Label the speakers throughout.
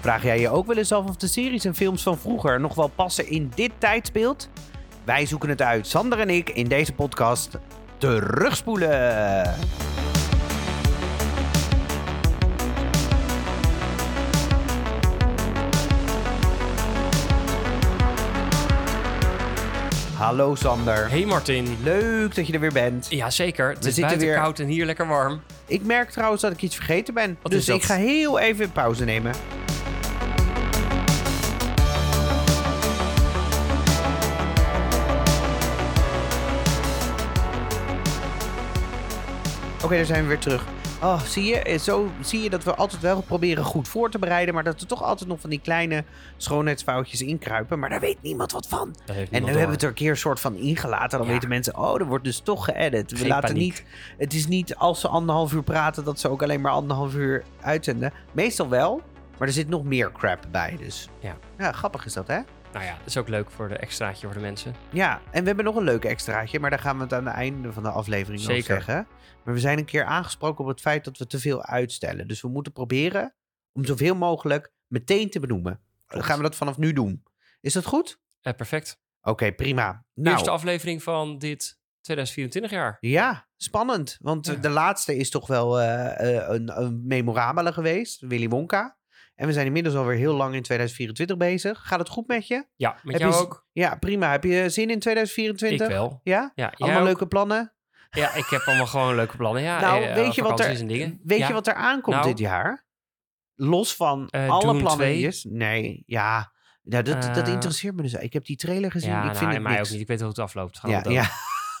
Speaker 1: Vraag jij je ook wel eens af of de series en films van vroeger nog wel passen in dit tijdsbeeld? Wij zoeken het uit, Sander en ik, in deze podcast Terugspoelen. Hallo Sander.
Speaker 2: Hey Martin.
Speaker 1: Leuk dat je er weer bent.
Speaker 2: Ja, zeker. Het
Speaker 1: We
Speaker 2: is buiten
Speaker 1: weer-
Speaker 2: koud en hier lekker warm.
Speaker 1: Ik merk trouwens dat ik iets vergeten ben.
Speaker 2: Wat
Speaker 1: dus ik ga heel even pauze nemen. Oké, daar zijn we weer terug. Oh, zie je? Eh, Zo zie je dat we altijd wel proberen goed voor te bereiden. Maar dat er toch altijd nog van die kleine schoonheidsfoutjes inkruipen. Maar daar weet niemand wat van. En nu hebben we het er een keer een soort van ingelaten. Dan
Speaker 2: Ja.
Speaker 1: weten mensen, oh, er wordt dus toch geëdit. We
Speaker 2: Geen
Speaker 1: laten
Speaker 2: paniek.
Speaker 1: niet. Het is niet als ze anderhalf uur praten, dat ze ook alleen maar anderhalf uur uitzenden. Meestal wel, maar er zit nog meer crap bij. Dus
Speaker 2: Ja.
Speaker 1: ja grappig is dat, hè?
Speaker 2: Nou ja, dat is ook leuk voor de extraatje voor de mensen.
Speaker 1: Ja, en we hebben nog een leuk extraatje, maar daar gaan we het aan het einde van de aflevering
Speaker 2: Zeker.
Speaker 1: zeggen. Maar we zijn een keer aangesproken op het feit dat we te veel uitstellen. Dus we moeten proberen om zoveel mogelijk meteen te benoemen. Dan gaan we dat vanaf nu doen. Is dat goed?
Speaker 2: Eh, perfect.
Speaker 1: Oké, prima. Nou,
Speaker 2: Eerste aflevering van dit 2024 jaar.
Speaker 1: Ja, spannend. Want eh,
Speaker 2: Ja.
Speaker 1: de laatste is toch wel eh, eh, een, een memorabele geweest. Willy Wonka. En we zijn inmiddels alweer heel lang in 2024 bezig. Gaat het goed met je?
Speaker 2: Ja, met
Speaker 1: Heb
Speaker 2: jou
Speaker 1: je
Speaker 2: ook?
Speaker 1: Ja, prima. Heb je zin in 2024?
Speaker 2: Ik wel.
Speaker 1: Ja?
Speaker 2: Ja,
Speaker 1: Allemaal leuke plannen?
Speaker 2: Ja, ik heb allemaal gewoon leuke plannen. Ja,
Speaker 1: nou,
Speaker 2: eh,
Speaker 1: weet, je wat, er, weet
Speaker 2: Ja.
Speaker 1: je wat er aankomt
Speaker 2: Nou.
Speaker 1: dit jaar? Los van
Speaker 2: Eh,
Speaker 1: alle plannen
Speaker 2: 2?
Speaker 1: die is. Nee, ja. ja dat, dat
Speaker 2: Eh.
Speaker 1: interesseert me dus. Ik heb die trailer gezien.
Speaker 2: Ja,
Speaker 1: ik
Speaker 2: nou,
Speaker 1: vind
Speaker 2: en
Speaker 1: het
Speaker 2: mij
Speaker 1: niks.
Speaker 2: ook niet. Ik weet hoe het afloopt. Gaan
Speaker 1: Ja, ja.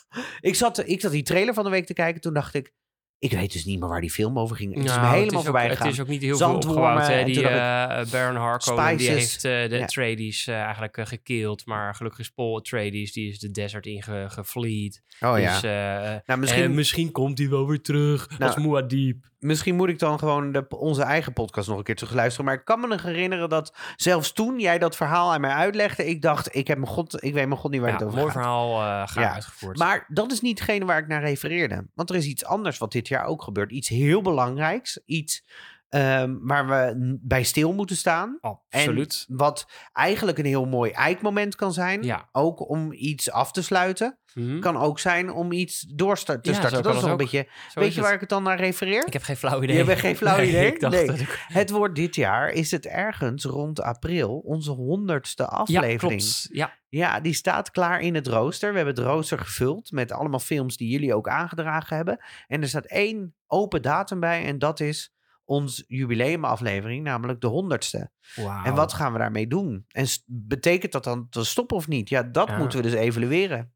Speaker 1: ik, zat, ik zat die trailer van de week te kijken. Toen dacht ik, ik weet dus niet meer waar die film over ging. Het is me
Speaker 2: Nou,
Speaker 1: helemaal
Speaker 2: is
Speaker 1: voorbij
Speaker 2: ook,
Speaker 1: gegaan.
Speaker 2: Het is ook niet heel
Speaker 1: Zandwormen
Speaker 2: veel opgebouwd. Hè.
Speaker 1: en
Speaker 2: Die eh Baron Harkonnen die heeft eh, de
Speaker 1: Ja.
Speaker 2: Atreides eh, eigenlijk gekild. Maar gelukkig is Paul Atreides, die is de desert ingevleed.
Speaker 1: Oh ja.
Speaker 2: Dus,
Speaker 1: nou,
Speaker 2: misschien,
Speaker 1: misschien,
Speaker 2: misschien komt hij wel weer terug
Speaker 1: Nou,
Speaker 2: als Muad'Dib.
Speaker 1: Misschien moet ik dan gewoon de, onze eigen podcast nog een keer terug luisteren. Maar ik kan me nog herinneren dat zelfs toen jij dat verhaal aan mij uitlegde, ik dacht, ik, heb mijn god, ik weet mijn god niet waar
Speaker 2: Ja,
Speaker 1: het over
Speaker 2: mooi
Speaker 1: gaat.
Speaker 2: verhaal, eh graag
Speaker 1: Ja,
Speaker 2: uitgevoerd.
Speaker 1: Maar dat is niet hetgene waar ik naar refereerde. Want er is iets anders wat dit jaar ook gebeurt. Iets heel belangrijks. Iets ehm, waar we bij stil moeten staan.
Speaker 2: Absoluut.
Speaker 1: En wat eigenlijk een heel mooi eikmoment kan zijn.
Speaker 2: Ja.
Speaker 1: Ook om iets af te sluiten.
Speaker 2: Mhm.
Speaker 1: Kan ook zijn om iets door te
Speaker 2: Ja,
Speaker 1: starten. Dat is nog een
Speaker 2: ook.
Speaker 1: beetje...
Speaker 2: Zo
Speaker 1: weet je waar ik het dan naar refereer?
Speaker 2: Ik heb geen flauw idee.
Speaker 1: Je hebt geen flauw idee?
Speaker 2: ik dacht
Speaker 1: Nee.
Speaker 2: dat ik...
Speaker 1: Het wordt dit jaar, is het ergens rond april, onze honderdste
Speaker 2: Ja,
Speaker 1: aflevering.
Speaker 2: klopt. Ja,
Speaker 1: Ja, die staat klaar in het rooster. We hebben het rooster gevuld met allemaal films die jullie ook aangedragen hebben. En er staat één open datum bij en dat is ons jubileumaflevering, namelijk de honderdste.
Speaker 2: wauw.
Speaker 1: En wat gaan we daarmee doen? En betekent dat dan te stoppen of niet? Ja, dat
Speaker 2: Ja.
Speaker 1: moeten we dus evalueren.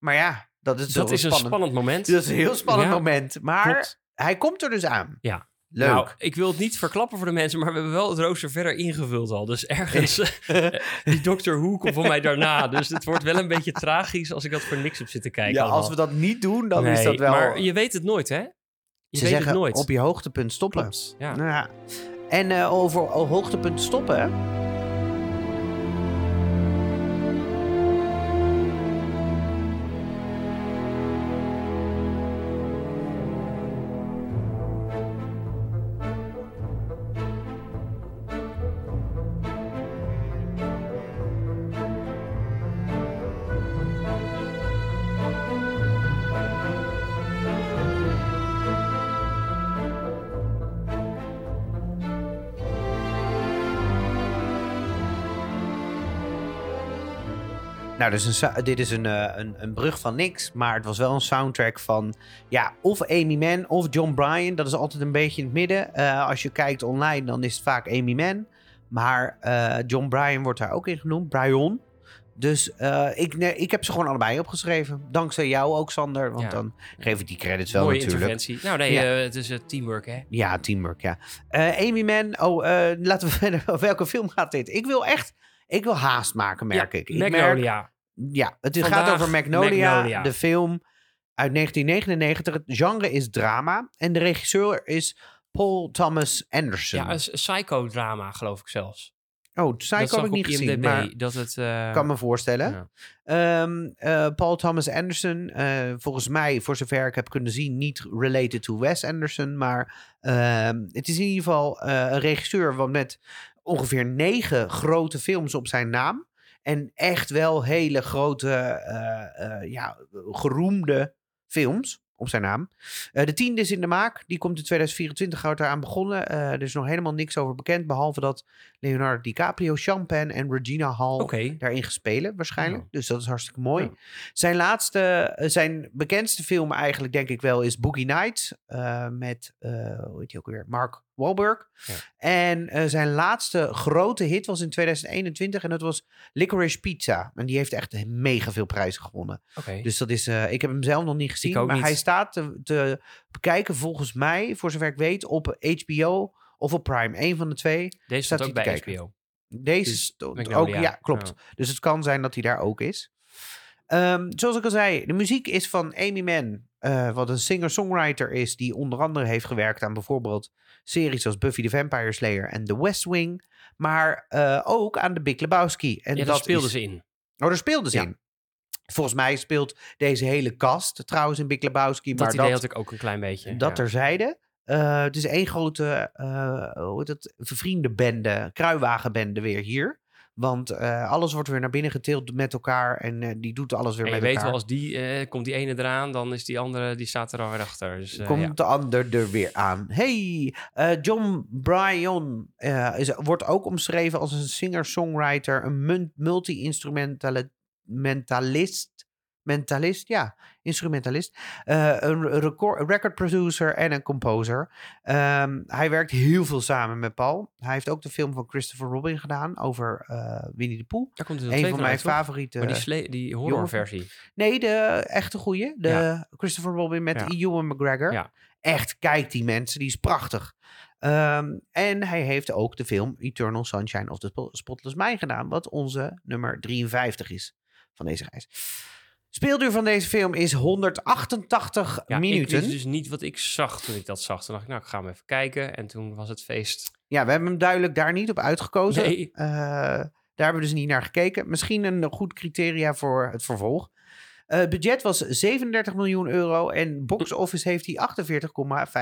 Speaker 1: Maar ja, dat is,
Speaker 2: Dat
Speaker 1: zo
Speaker 2: is een spannend moment.
Speaker 1: Dat is een heel spannend
Speaker 2: Ja,
Speaker 1: moment. Maar
Speaker 2: klopt.
Speaker 1: hij komt er dus aan.
Speaker 2: Ja.
Speaker 1: Leuk.
Speaker 2: Nou, ik wil het niet verklappen voor de mensen, maar we hebben wel het rooster verder ingevuld al. Dus ergens, eh, die Doctor Who komt voor mij daarna. Dus het wordt wel een beetje tragisch als ik dat voor niks heb zitten kijken.
Speaker 1: ja, als we dat niet doen, dan is dat wel...
Speaker 2: Maar je weet het nooit, hè? Je
Speaker 1: Ze
Speaker 2: weet
Speaker 1: zeggen
Speaker 2: het nooit.
Speaker 1: op je hoogtepunt stoppen.
Speaker 2: Klopt, ja.
Speaker 1: Nou ja. En eh, over hoogtepunten stoppen. Nou, dus een, dit is een, eh, een, een brug van niks. Maar het was wel een soundtrack van. Ja, of Amy Mann of John Bryan. Dat is altijd een beetje in het midden. Eh, als je kijkt online, dan is het vaak Amy Mann. Maar eh, John Bryan wordt daar ook in genoemd. Bryan. Dus ik, nee, ik heb ze gewoon allebei opgeschreven. Dankzij jou ook, Sander. Want
Speaker 2: Ja.
Speaker 1: dan geef ik die credits wel
Speaker 2: Mooie
Speaker 1: natuurlijk.
Speaker 2: interventie. Nou nee,
Speaker 1: Ja.
Speaker 2: het is teamwork, hè?
Speaker 1: Ja, teamwork, ja. Eh, Amy Mann, oh, laten we verder. Welke film gaat dit? Ik wil echt, ik wil haast maken, merk
Speaker 2: ja,
Speaker 1: ik. ik merk,
Speaker 2: Magnolia.
Speaker 1: ja, het gaat over Magnolia,
Speaker 2: Magnolia.
Speaker 1: de film uit 1999. Het genre is drama en de regisseur is Paul Thomas Anderson.
Speaker 2: Ja, een psychodrama, geloof ik zelfs.
Speaker 1: Oh, Psycho heb ik niet gezien, maar
Speaker 2: dat het... eh,
Speaker 1: kan me voorstellen.
Speaker 2: ja.
Speaker 1: Ehm, eh, Paul Thomas Anderson, eh, volgens mij, voor zover ik heb kunnen zien, niet related to Wes Anderson. Maar ehm, het is in ieder geval een regisseur wat met ongeveer negen grote films op zijn naam. En echt wel hele grote, eh, eh, ja, geroemde films op zijn naam. Eh, de tiende is in de maak. Die komt in 2024 houdt eraan begonnen. Er is nog helemaal niks over bekend. Behalve dat Leonardo DiCaprio, Champagne en Regina Hall daarin gespelen waarschijnlijk.
Speaker 2: Ja.
Speaker 1: Dus dat is hartstikke mooi.
Speaker 2: Ja.
Speaker 1: Zijn laatste, eh, zijn bekendste film eigenlijk denk ik wel is Boogie Nights. eh, met, eh, hoe heet die ook weer? Mark Wahlberg.
Speaker 2: Ja.
Speaker 1: En zijn laatste grote hit was in 2021 en dat was Licorice Pizza. En die heeft echt mega veel prijzen gewonnen. Dus dat is, ik heb hem zelf nog niet gezien. maar
Speaker 2: niet.
Speaker 1: hij staat te, te bekijken volgens mij, voor zover ik weet, op HBO of op Prime. Eén van de twee.
Speaker 2: Deze
Speaker 1: staat
Speaker 2: staat ook
Speaker 1: hij
Speaker 2: bij
Speaker 1: kijken.
Speaker 2: HBO.
Speaker 1: Deze
Speaker 2: Dus
Speaker 1: stond ook, ja, klopt.
Speaker 2: Ja.
Speaker 1: Dus het kan zijn dat hij daar ook is. Ehm, zoals ik al zei, de muziek is van Amy Mann, eh, wat een singer-songwriter is, die onder andere heeft gewerkt aan bijvoorbeeld series als Buffy the Vampire Slayer en The West Wing, maar eh, ook aan The Big Lebowski. En
Speaker 2: Ja,
Speaker 1: dat
Speaker 2: daar speelden
Speaker 1: is-
Speaker 2: ze in.
Speaker 1: Oh, daar speelden ze
Speaker 2: Ja.
Speaker 1: in. Volgens mij speelt deze hele cast trouwens in Big Lebowski,
Speaker 2: Dat
Speaker 1: maar
Speaker 2: idee
Speaker 1: dat,
Speaker 2: had ik ook een klein beetje.
Speaker 1: dat
Speaker 2: ja.
Speaker 1: terzijde. Het is één grote, eh hoe heet het, vervriendenbende, kruiwagenbende weer hier. Want eh, alles wordt weer naar binnen getild met elkaar en die doet alles weer
Speaker 2: En je
Speaker 1: met
Speaker 2: weet
Speaker 1: elkaar.
Speaker 2: wel, als die, komt die ene eraan, dan is die andere, die staat er alweer achter. Dus,
Speaker 1: Komt
Speaker 2: ja.
Speaker 1: de ander er weer aan. Hey, John Bryan is, wordt ook omschreven als een singer-songwriter, een multi-instrumentalist. Mentalist, ja, instrumentalist. Eh, een record, record producer en een composer. Ehm, hij werkt heel veel samen met Paul. Hij heeft ook de film van Christopher Robin gedaan over eh, Winnie de Pooh.
Speaker 2: Daar komt
Speaker 1: Een van mijn
Speaker 2: uit,
Speaker 1: favoriete.
Speaker 2: Maar die, die horrorversie.
Speaker 1: Nee, de echte goeie. De
Speaker 2: Ja.
Speaker 1: Christopher Robin met
Speaker 2: Ja.
Speaker 1: Ewan McGregor.
Speaker 2: Ja.
Speaker 1: Echt, kijk die mensen, die is prachtig. Ehm, en hij heeft ook de film Eternal Sunshine of the Spo- Spotless Mind gedaan. Wat onze nummer 53 is van deze reis. Speelduur van deze film is 188
Speaker 2: Ja,
Speaker 1: minuten.
Speaker 2: ik wist dus niet wat ik zag toen ik dat zag. Toen dacht ik, nou, ik ga hem even kijken. En toen was het feest.
Speaker 1: Ja, we hebben hem duidelijk daar niet op uitgekozen.
Speaker 2: Nee.
Speaker 1: Eh, daar hebben we dus niet naar gekeken. Misschien een goed criteria voor het vervolg. Eh, budget was 37 miljoen euro en box office heeft hij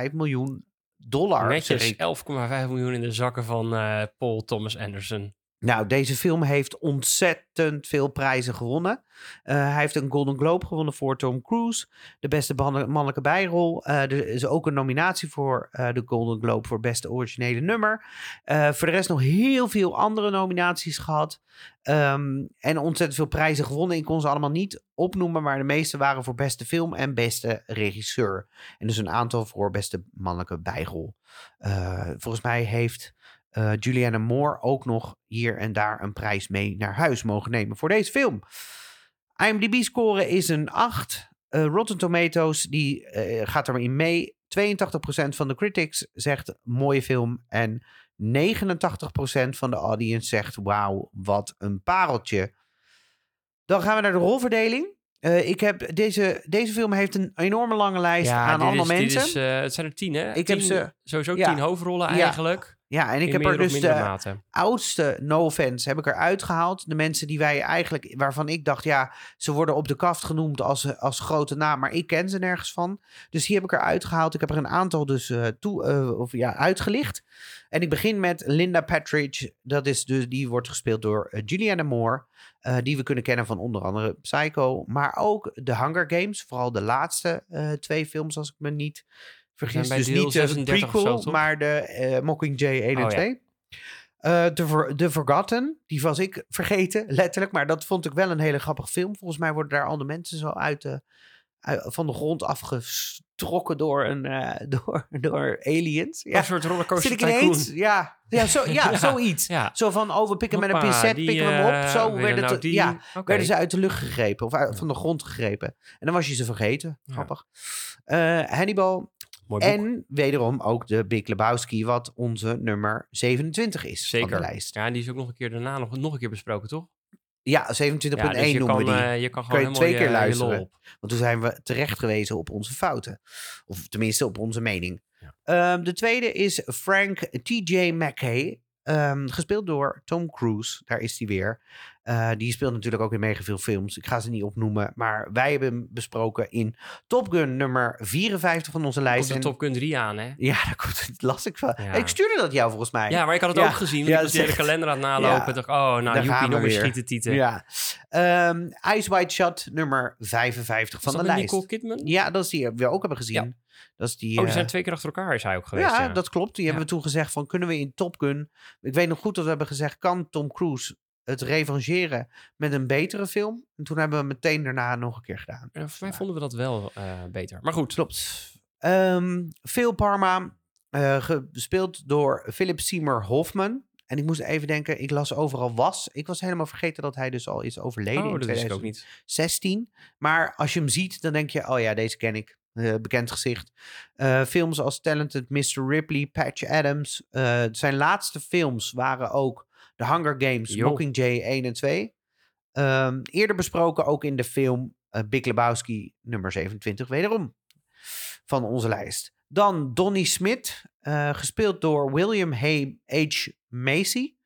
Speaker 1: 48,5 miljoen dollar.
Speaker 2: Netjes
Speaker 1: zeg ik.
Speaker 2: 11,5 miljoen in de zakken van eh, Paul Thomas Anderson.
Speaker 1: Nou, deze film heeft ontzettend veel prijzen gewonnen. Eh, hij heeft een Golden Globe gewonnen voor Tom Cruise. De beste mannelijke bijrol. Eh, er is ook een nominatie voor eh, de Golden Globe voor beste originele nummer. Voor de rest nog heel veel andere nominaties gehad. Ehm, en ontzettend veel prijzen gewonnen. Ik kon ze allemaal niet opnoemen, maar de meeste waren voor beste film en beste regisseur. En dus een aantal voor beste mannelijke bijrol. Volgens mij heeft eh, Julianne Moore ook nog hier en daar een prijs mee naar huis mogen nemen voor deze film. IMDb-score is een 8. Eh, Rotten Tomatoes die, eh, gaat erin mee. 82% van de critics zegt mooie film. En 89% van de audience zegt wauw, wat een pareltje. Dan gaan we naar de rolverdeling. Ik heb deze, deze film heeft een enorme lange lijst aan allemaal
Speaker 2: is,
Speaker 1: mensen.
Speaker 2: Is, het zijn er tien, hè?
Speaker 1: Ik
Speaker 2: Tien-
Speaker 1: heb ze-
Speaker 2: Sowieso
Speaker 1: ja.
Speaker 2: tien hoofdrollen eigenlijk.
Speaker 1: Ja, en ik heb er dus de,
Speaker 2: mate.
Speaker 1: oudste no offense heb ik eruit gehaald. De mensen die wij eigenlijk, waarvan ik dacht, ja, ze worden op de kaft genoemd als, als grote naam, maar ik ken ze nergens van. Dus die heb ik eruit gehaald. Ik heb er een aantal dus eh, toe, eh, of, ja, uitgelicht. En ik begin met Linda Patridge. Dat is dus, die wordt gespeeld door eh, Julianne Moore. die we kunnen kennen van onder andere Psycho. Maar ook The Hunger Games. Vooral de laatste twee films, als ik me niet vergis. Dus niet de
Speaker 2: 36 of zo,
Speaker 1: prequel, maar de eh, Mockingjay 1 en
Speaker 2: Oh, ja.
Speaker 1: 2. Eh, For- The Forgotten, die was ik vergeten, letterlijk. Maar dat vond ik wel een hele grappige film. Volgens mij worden daar al de mensen zo uit de, uit- van de grond afgetrokken door, een, eh, door, door aliens. Ja,
Speaker 2: Een soort rollercoaster
Speaker 1: zit ik
Speaker 2: tycoon.
Speaker 1: ineens? Ja, ja, zo, ja,
Speaker 2: Ja,
Speaker 1: zoiets.
Speaker 2: Ja.
Speaker 1: Zo van, oh, we pikken met een pincet, pikken we hem op.
Speaker 2: eh,
Speaker 1: Zo werden,
Speaker 2: nou
Speaker 1: ja, werden ze uit de lucht gegrepen of uit, van de grond gegrepen. En dan was je ze vergeten. Grappig. Eh, Hannibal
Speaker 2: Mooi boek.
Speaker 1: en wederom ook de Big Lebowski, wat onze nummer 27 is van
Speaker 2: Zeker.
Speaker 1: de lijst.
Speaker 2: Ja, die is ook nog een keer daarna nog, nog een keer besproken, toch?
Speaker 1: Ja, 27.1
Speaker 2: Ja, dus
Speaker 1: noemen
Speaker 2: kan,
Speaker 1: we die.
Speaker 2: eh, je kan gewoon
Speaker 1: je twee
Speaker 2: je-
Speaker 1: keer
Speaker 2: je
Speaker 1: luisteren. Want toen zijn we terecht gewezen op onze fouten. Of tenminste op onze mening.
Speaker 2: Ja.
Speaker 1: Ehm, de tweede is Frank T.J. McKay. Ehm, gespeeld door Tom Cruise. Daar is hij weer. Eh, die speelt natuurlijk ook in mega veel films. Ik ga ze niet opnoemen. Maar wij hebben hem besproken in Top Gun nummer 54 van onze
Speaker 2: Komt
Speaker 1: lijst.
Speaker 2: de
Speaker 1: En-
Speaker 2: Top Gun 3 aan, hè?
Speaker 1: Ja, daar komt het. las ik van.
Speaker 2: Ja.
Speaker 1: Ik stuurde dat jou volgens mij.
Speaker 2: Ja, maar ik had het
Speaker 1: Ja.
Speaker 2: ook gezien.
Speaker 1: Ja,
Speaker 2: ik was de hele
Speaker 1: dat
Speaker 2: kalender aan het nalopen.
Speaker 1: Ja.
Speaker 2: Ik dacht, oh, nou,
Speaker 1: Daar
Speaker 2: joepie, nog
Speaker 1: weer.
Speaker 2: schieten.
Speaker 1: Ja. Ehm, Ice White Shot nummer 55 van de
Speaker 2: dat
Speaker 1: lijst.
Speaker 2: Nicole Kidman?
Speaker 1: Ja, dat is die we ook hebben gezien. Dat is die,
Speaker 2: Oh, die
Speaker 1: eh,
Speaker 2: zijn twee keer achter elkaar is hij ook geweest.
Speaker 1: ja,
Speaker 2: Ja,
Speaker 1: dat klopt. Die
Speaker 2: Ja.
Speaker 1: hebben we toen gezegd van kunnen we in Top Gun... Ik weet nog goed dat we hebben gezegd, kan Tom Cruise het revancheren met een betere film? En toen hebben we meteen daarna nog een keer gedaan.
Speaker 2: En voor mij vonden we dat wel eh, beter. Maar goed.
Speaker 1: Klopt. Ehm Phil Parma, eh, gespeeld door Philip Seymour Hoffman. En ik moest even denken, ik las overal was. Ik was helemaal vergeten dat hij dus al is overleden
Speaker 2: Oh,
Speaker 1: in
Speaker 2: dat wist ik ook niet.
Speaker 1: 2016. Maar als je hem ziet, dan denk je, oh ja, deze ken ik. Eh, bekend gezicht. Eh, films als Talented Mr. Ripley, Patch Adams. Eh, zijn laatste films waren ook The Hunger Games,
Speaker 2: Jo.
Speaker 1: Mockingjay 1 en 2. Ehm, eerder besproken ook in de film Big Lebowski nummer 27, wederom van onze lijst. Dan Donnie Smith, eh, gespeeld door William H. H. Macy.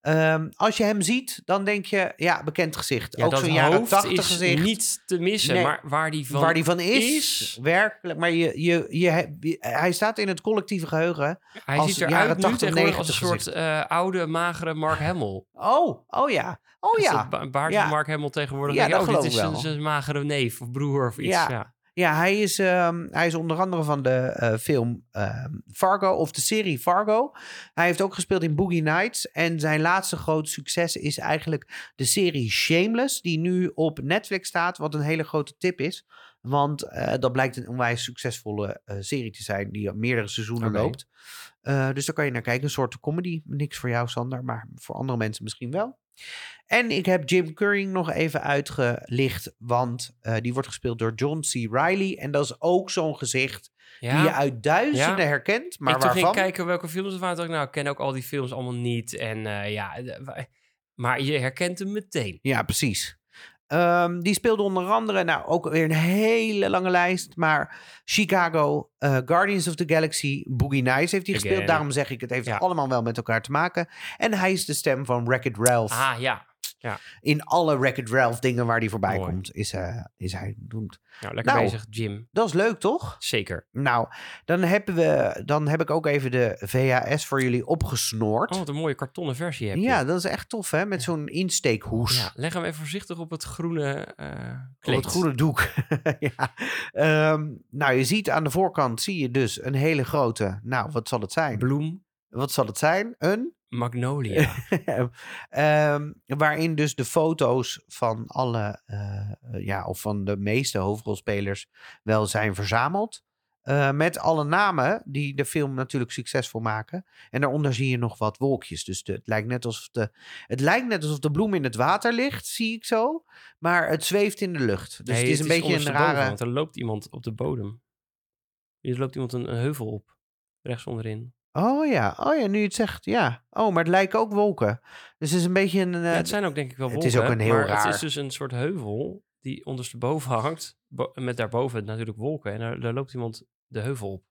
Speaker 1: Ehm, als je hem ziet, dan denk je, ja, bekend gezicht.
Speaker 2: Ja,
Speaker 1: ook zo'n jaren
Speaker 2: hoofd
Speaker 1: 80
Speaker 2: is
Speaker 1: gezicht.
Speaker 2: niet te missen.
Speaker 1: Nee.
Speaker 2: Maar waar die van,
Speaker 1: waar die van is,
Speaker 2: is-
Speaker 1: werkelijk. Maar je, je, je, je- hij staat in het collectieve geheugen.
Speaker 2: hij
Speaker 1: als
Speaker 2: ziet
Speaker 1: jaren
Speaker 2: eruit nu
Speaker 1: 80,
Speaker 2: tegenwoordig als een
Speaker 1: 90
Speaker 2: soort eh, oude, magere Mark Hamill.
Speaker 1: Oh, oh ja. Oh ja.
Speaker 2: baard
Speaker 1: Ja.
Speaker 2: Mark Hamill tegenwoordig.
Speaker 1: Ja,
Speaker 2: denk
Speaker 1: dat
Speaker 2: oh, dit is een,
Speaker 1: wel.
Speaker 2: zijn magere neef of broer of iets.
Speaker 1: Ja.
Speaker 2: Ja.
Speaker 1: Ja, hij is, ehm, hij is onder andere van de eh, film ehm, Fargo of de serie Fargo. Hij heeft ook gespeeld in Boogie Nights. En zijn laatste grote succes is eigenlijk de serie Shameless, die nu op Netflix staat. Wat een hele grote tip is. Want eh, dat blijkt een onwijs succesvolle eh, serie te zijn, die meerdere seizoenen loopt. Dus daar kan je naar kijken. Een soort comedy. Niks voor jou, Sander, maar voor andere mensen misschien wel. En ik heb Jim Curry nog even uitgelicht, want eh, die wordt gespeeld door John C. Reilly. En dat is ook zo'n gezicht die je uit duizenden
Speaker 2: Ja.
Speaker 1: herkent, maar
Speaker 2: ik toen
Speaker 1: waarvan...
Speaker 2: ging kijken welke films het waren. dacht ik, nou, ik ken ook al die films allemaal niet. En eh, ja, maar je herkent hem meteen.
Speaker 1: Ja, precies. Ehm, die speelde onder andere, nou ook weer een hele lange lijst, maar Chicago, eh, Guardians of the Galaxy, Boogie Nights heeft hij gespeeld. Daarom zeg ik, het heeft
Speaker 2: Ja.
Speaker 1: allemaal wel met elkaar te maken. En hij is de stem van Wreck-It Ralph.
Speaker 2: Ah ja,
Speaker 1: In alle Wreck-It Ralph dingen waar hij voorbij
Speaker 2: Mooi.
Speaker 1: komt, is, eh, is hij genoemd.
Speaker 2: nou, lekker
Speaker 1: Nou.
Speaker 2: bezig, Jim.
Speaker 1: Dat is leuk, toch?
Speaker 2: Zeker.
Speaker 1: Nou, dan, hebben we, dan heb ik ook even de VHS voor jullie opgesnoord.
Speaker 2: Oh, wat een mooie kartonnen versie heb je.
Speaker 1: ja, dat is echt tof, hè? Met zo'n insteekhoes.
Speaker 2: Ja, leg hem even voorzichtig op het groene eh
Speaker 1: Op
Speaker 2: kleed.
Speaker 1: het groene doek. ja. Ehm, nou, je ziet aan de voorkant zie je dus een hele grote. Nou, wat zal het zijn?
Speaker 2: Bloem,
Speaker 1: Wat zal het zijn? Een?
Speaker 2: Magnolia.
Speaker 1: Ehm, waarin dus de foto's van alle, eh, ja, of van de meeste hoofdrolspelers wel zijn verzameld. Eh, met alle namen die de film natuurlijk succesvol maken. En daaronder zie je nog wat wolkjes. Dus de, het, lijkt net alsof de, het lijkt net alsof de bloem in het water ligt, zie ik zo. Maar het zweeft in de lucht. Dus
Speaker 2: Nee,
Speaker 1: het is een beetje een rare...
Speaker 2: Want er loopt iemand op de bodem. Hier loopt iemand een, een heuvel op. Rechts onderin.
Speaker 1: Oh ja, oh ja, nu je het zegt, ja. Oh, maar het lijken ook wolken. Dus het is een beetje een... eh,
Speaker 2: Ja, het zijn ook denk ik wel
Speaker 1: het
Speaker 2: wolken.
Speaker 1: is ook een heel
Speaker 2: maar
Speaker 1: raar-
Speaker 2: het is dus een soort heuvel die ondersteboven hangt. bo- met daarboven natuurlijk wolken. En daar, daar loopt iemand de heuvel op.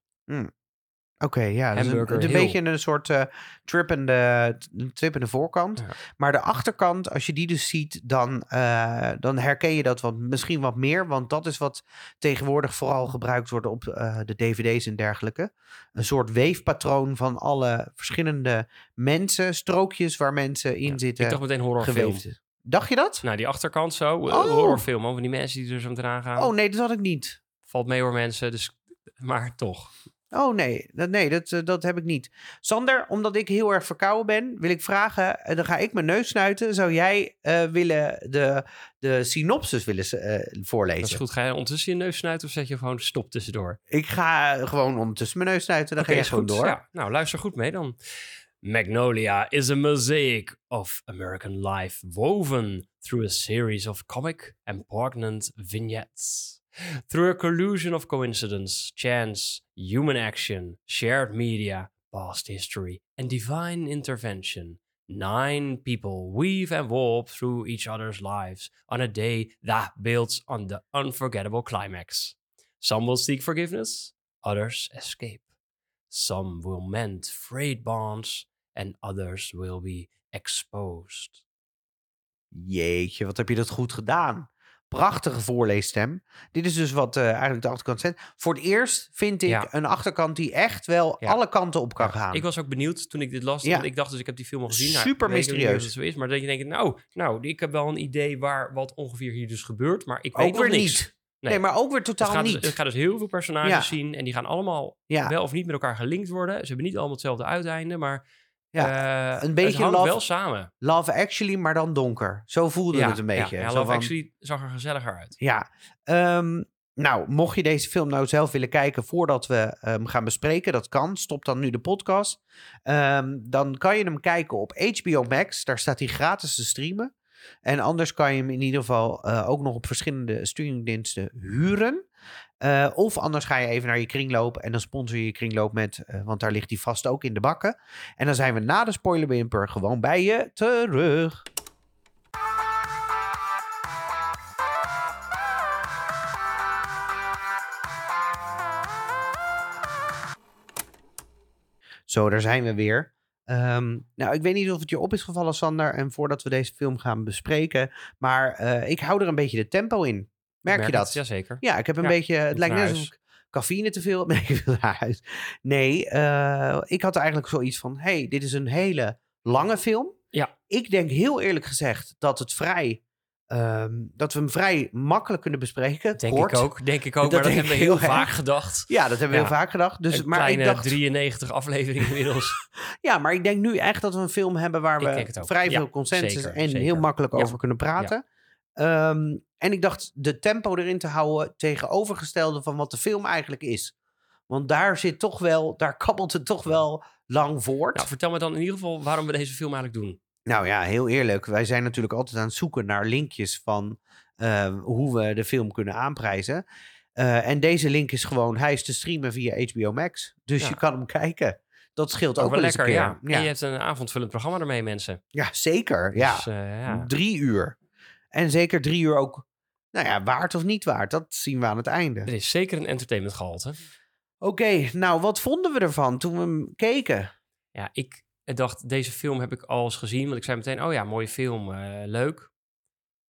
Speaker 1: Oké, ja. Dus een, een beetje een soort eh trippende, voorkant.
Speaker 2: Ja.
Speaker 1: Maar de achterkant, als je die dus ziet, dan, eh, dan herken je dat wat, misschien wat meer. Want dat is wat tegenwoordig vooral gebruikt wordt op eh, de dvd's en dergelijke. Een soort weefpatroon van alle verschillende mensen, strookjes waar mensen in
Speaker 2: Ja,
Speaker 1: zitten.
Speaker 2: Ik dacht meteen horrorfilm.
Speaker 1: geweefd. Dacht je dat?
Speaker 2: Nou, die achterkant zo.
Speaker 1: Oh.
Speaker 2: Horrorfilm. Over die mensen die er zo meteen gaan.
Speaker 1: Oh nee, dat had ik niet.
Speaker 2: Valt mee hoor mensen. Dus, maar toch.
Speaker 1: Oh nee, dat, nee dat, eh, dat heb ik niet. Sander, omdat ik heel erg verkouden ben, wil ik vragen, eh, dan ga ik mijn neus snuiten. Zou jij eh, willen de, de synopsis willen voorlezen?
Speaker 2: Dat is goed. Ga je ondertussen je neus snuiten of zet je gewoon stop tussendoor?
Speaker 1: Ik ga gewoon ondertussen mijn neus snuiten, dan ga je gewoon
Speaker 2: goed.
Speaker 1: door.
Speaker 2: Ja, nou, luister goed mee dan. Magnolia is a mosaic of American life woven through a series of comic and poignant vignettes. Through a collusion of coincidence, chance, human action, shared media, past history, and divine intervention, nine people weave and warp through each other's lives on a day that builds on the unforgettable climax. Some will seek forgiveness, others escape. Some will mend frayed bonds and others will be exposed.
Speaker 1: Jeetje, wat heb je dat goed gedaan. Prachtige voorleesstem. Dit is dus wat eh, eigenlijk de achterkant zet. Voor het eerst vind ik
Speaker 2: Ja.
Speaker 1: een achterkant die echt wel
Speaker 2: Ja.
Speaker 1: alle kanten op kan
Speaker 2: Ja,
Speaker 1: gaan.
Speaker 2: Ik was ook benieuwd toen ik dit las.
Speaker 1: Ja.
Speaker 2: Ik dacht dus, ik heb die film al gezien. Nou,
Speaker 1: Super
Speaker 2: weet of
Speaker 1: mysterieus.
Speaker 2: het zo is, maar dat je denkt, nou, nou, ik heb wel een idee waar wat ongeveer hier dus gebeurt. Maar ik weet
Speaker 1: ook
Speaker 2: nog
Speaker 1: weer
Speaker 2: niks.
Speaker 1: niet.
Speaker 2: Nee.
Speaker 1: Nee. maar ook weer
Speaker 2: Dus
Speaker 1: totaal
Speaker 2: gaat
Speaker 1: niet.
Speaker 2: ik ga dus heel veel personages zien en die gaan allemaal wel of niet met elkaar gelinkt worden. Ze hebben niet allemaal hetzelfde uiteinde, maar
Speaker 1: Ja,
Speaker 2: eh,
Speaker 1: een beetje
Speaker 2: het hangt
Speaker 1: love-
Speaker 2: wel samen.
Speaker 1: Love Actually, maar dan donker. Zo voelde
Speaker 2: ja,
Speaker 1: het een beetje.
Speaker 2: Ja, Love
Speaker 1: van-
Speaker 2: Actually zag er gezelliger uit.
Speaker 1: Ja, ehm, nou, mocht je deze film nou zelf willen kijken voordat we hem gaan bespreken, dat kan. Stop dan nu de podcast. Ehm, dan kan je hem kijken op HBO Max. Daar staat hij gratis te streamen. En anders kan je hem in ieder geval eh, ook nog op verschillende streamingdiensten huren. Eh, of anders ga je even naar je kringloop en dan sponsor je je kringloop met, eh, want daar ligt hij vast ook in de bakken. En dan zijn we na de spoiler bumper gewoon bij je terug. Zo, daar zijn we weer. Ehm, nou, ik weet niet of het je op is gevallen, Sander. En voordat we deze film gaan bespreken. Maar eh, ik hou er een beetje de tempo in. Merk, je dat?
Speaker 2: Het? Jazeker.
Speaker 1: Ja, ik heb een
Speaker 2: Ja,
Speaker 1: beetje. Het lijkt net alsof ik cafeïne te veel. Nee, ik wil naar huis. Nee, eh, ik had eigenlijk zoiets van: hey, dit is een hele lange film.
Speaker 2: Ja.
Speaker 1: Ik denk heel eerlijk gezegd dat het vrij. ehm, dat we hem vrij makkelijk kunnen bespreken.
Speaker 2: Denk
Speaker 1: kort.
Speaker 2: ik ook. Denk ik ook,
Speaker 1: Dat
Speaker 2: maar dat hebben we heel
Speaker 1: heel
Speaker 2: vaak
Speaker 1: erg.
Speaker 2: gedacht.
Speaker 1: Ja, dat hebben we
Speaker 2: Ja.
Speaker 1: heel vaak gedacht. Dus,
Speaker 2: een
Speaker 1: maar
Speaker 2: kleine
Speaker 1: ik dacht,
Speaker 2: 93 afleveringen inmiddels.
Speaker 1: ja, maar ik denk nu echt dat we een film hebben waar
Speaker 2: Ik
Speaker 1: we vrij
Speaker 2: Ja,
Speaker 1: veel consensus
Speaker 2: zeker,
Speaker 1: en
Speaker 2: zeker.
Speaker 1: heel makkelijk
Speaker 2: Ja.
Speaker 1: over kunnen praten. Ehm, en ik dacht de tempo erin te houden tegenovergestelde van wat de film eigenlijk is. Want daar zit toch wel, daar kabbelt het toch wel lang voort.
Speaker 2: nou, vertel me dan in ieder geval waarom we deze film eigenlijk doen.
Speaker 1: Nou ja, heel eerlijk. Wij zijn natuurlijk altijd aan het zoeken naar linkjes van eh, hoe we de film kunnen aanprijzen. Eh, en deze link is gewoon, hij is te streamen via HBO Max. Dus
Speaker 2: Ja.
Speaker 1: je kan hem kijken. Dat scheelt ook,
Speaker 2: Ook
Speaker 1: wel
Speaker 2: lekker, ja. En je hebt een avondvullend programma ermee, mensen.
Speaker 1: ja zeker. Ja.
Speaker 2: Dus, eh, ja.
Speaker 1: Drie uur. En zeker drie uur ook, nou ja, waard of niet waard. Dat zien we aan het einde.
Speaker 2: Het is zeker een entertainment gehalte.
Speaker 1: Oké, nou wat vonden we ervan toen we hem keken?
Speaker 2: Ja, ik dacht, deze film heb ik al eens gezien. Want ik zei meteen, oh ja, mooie film, eh, leuk.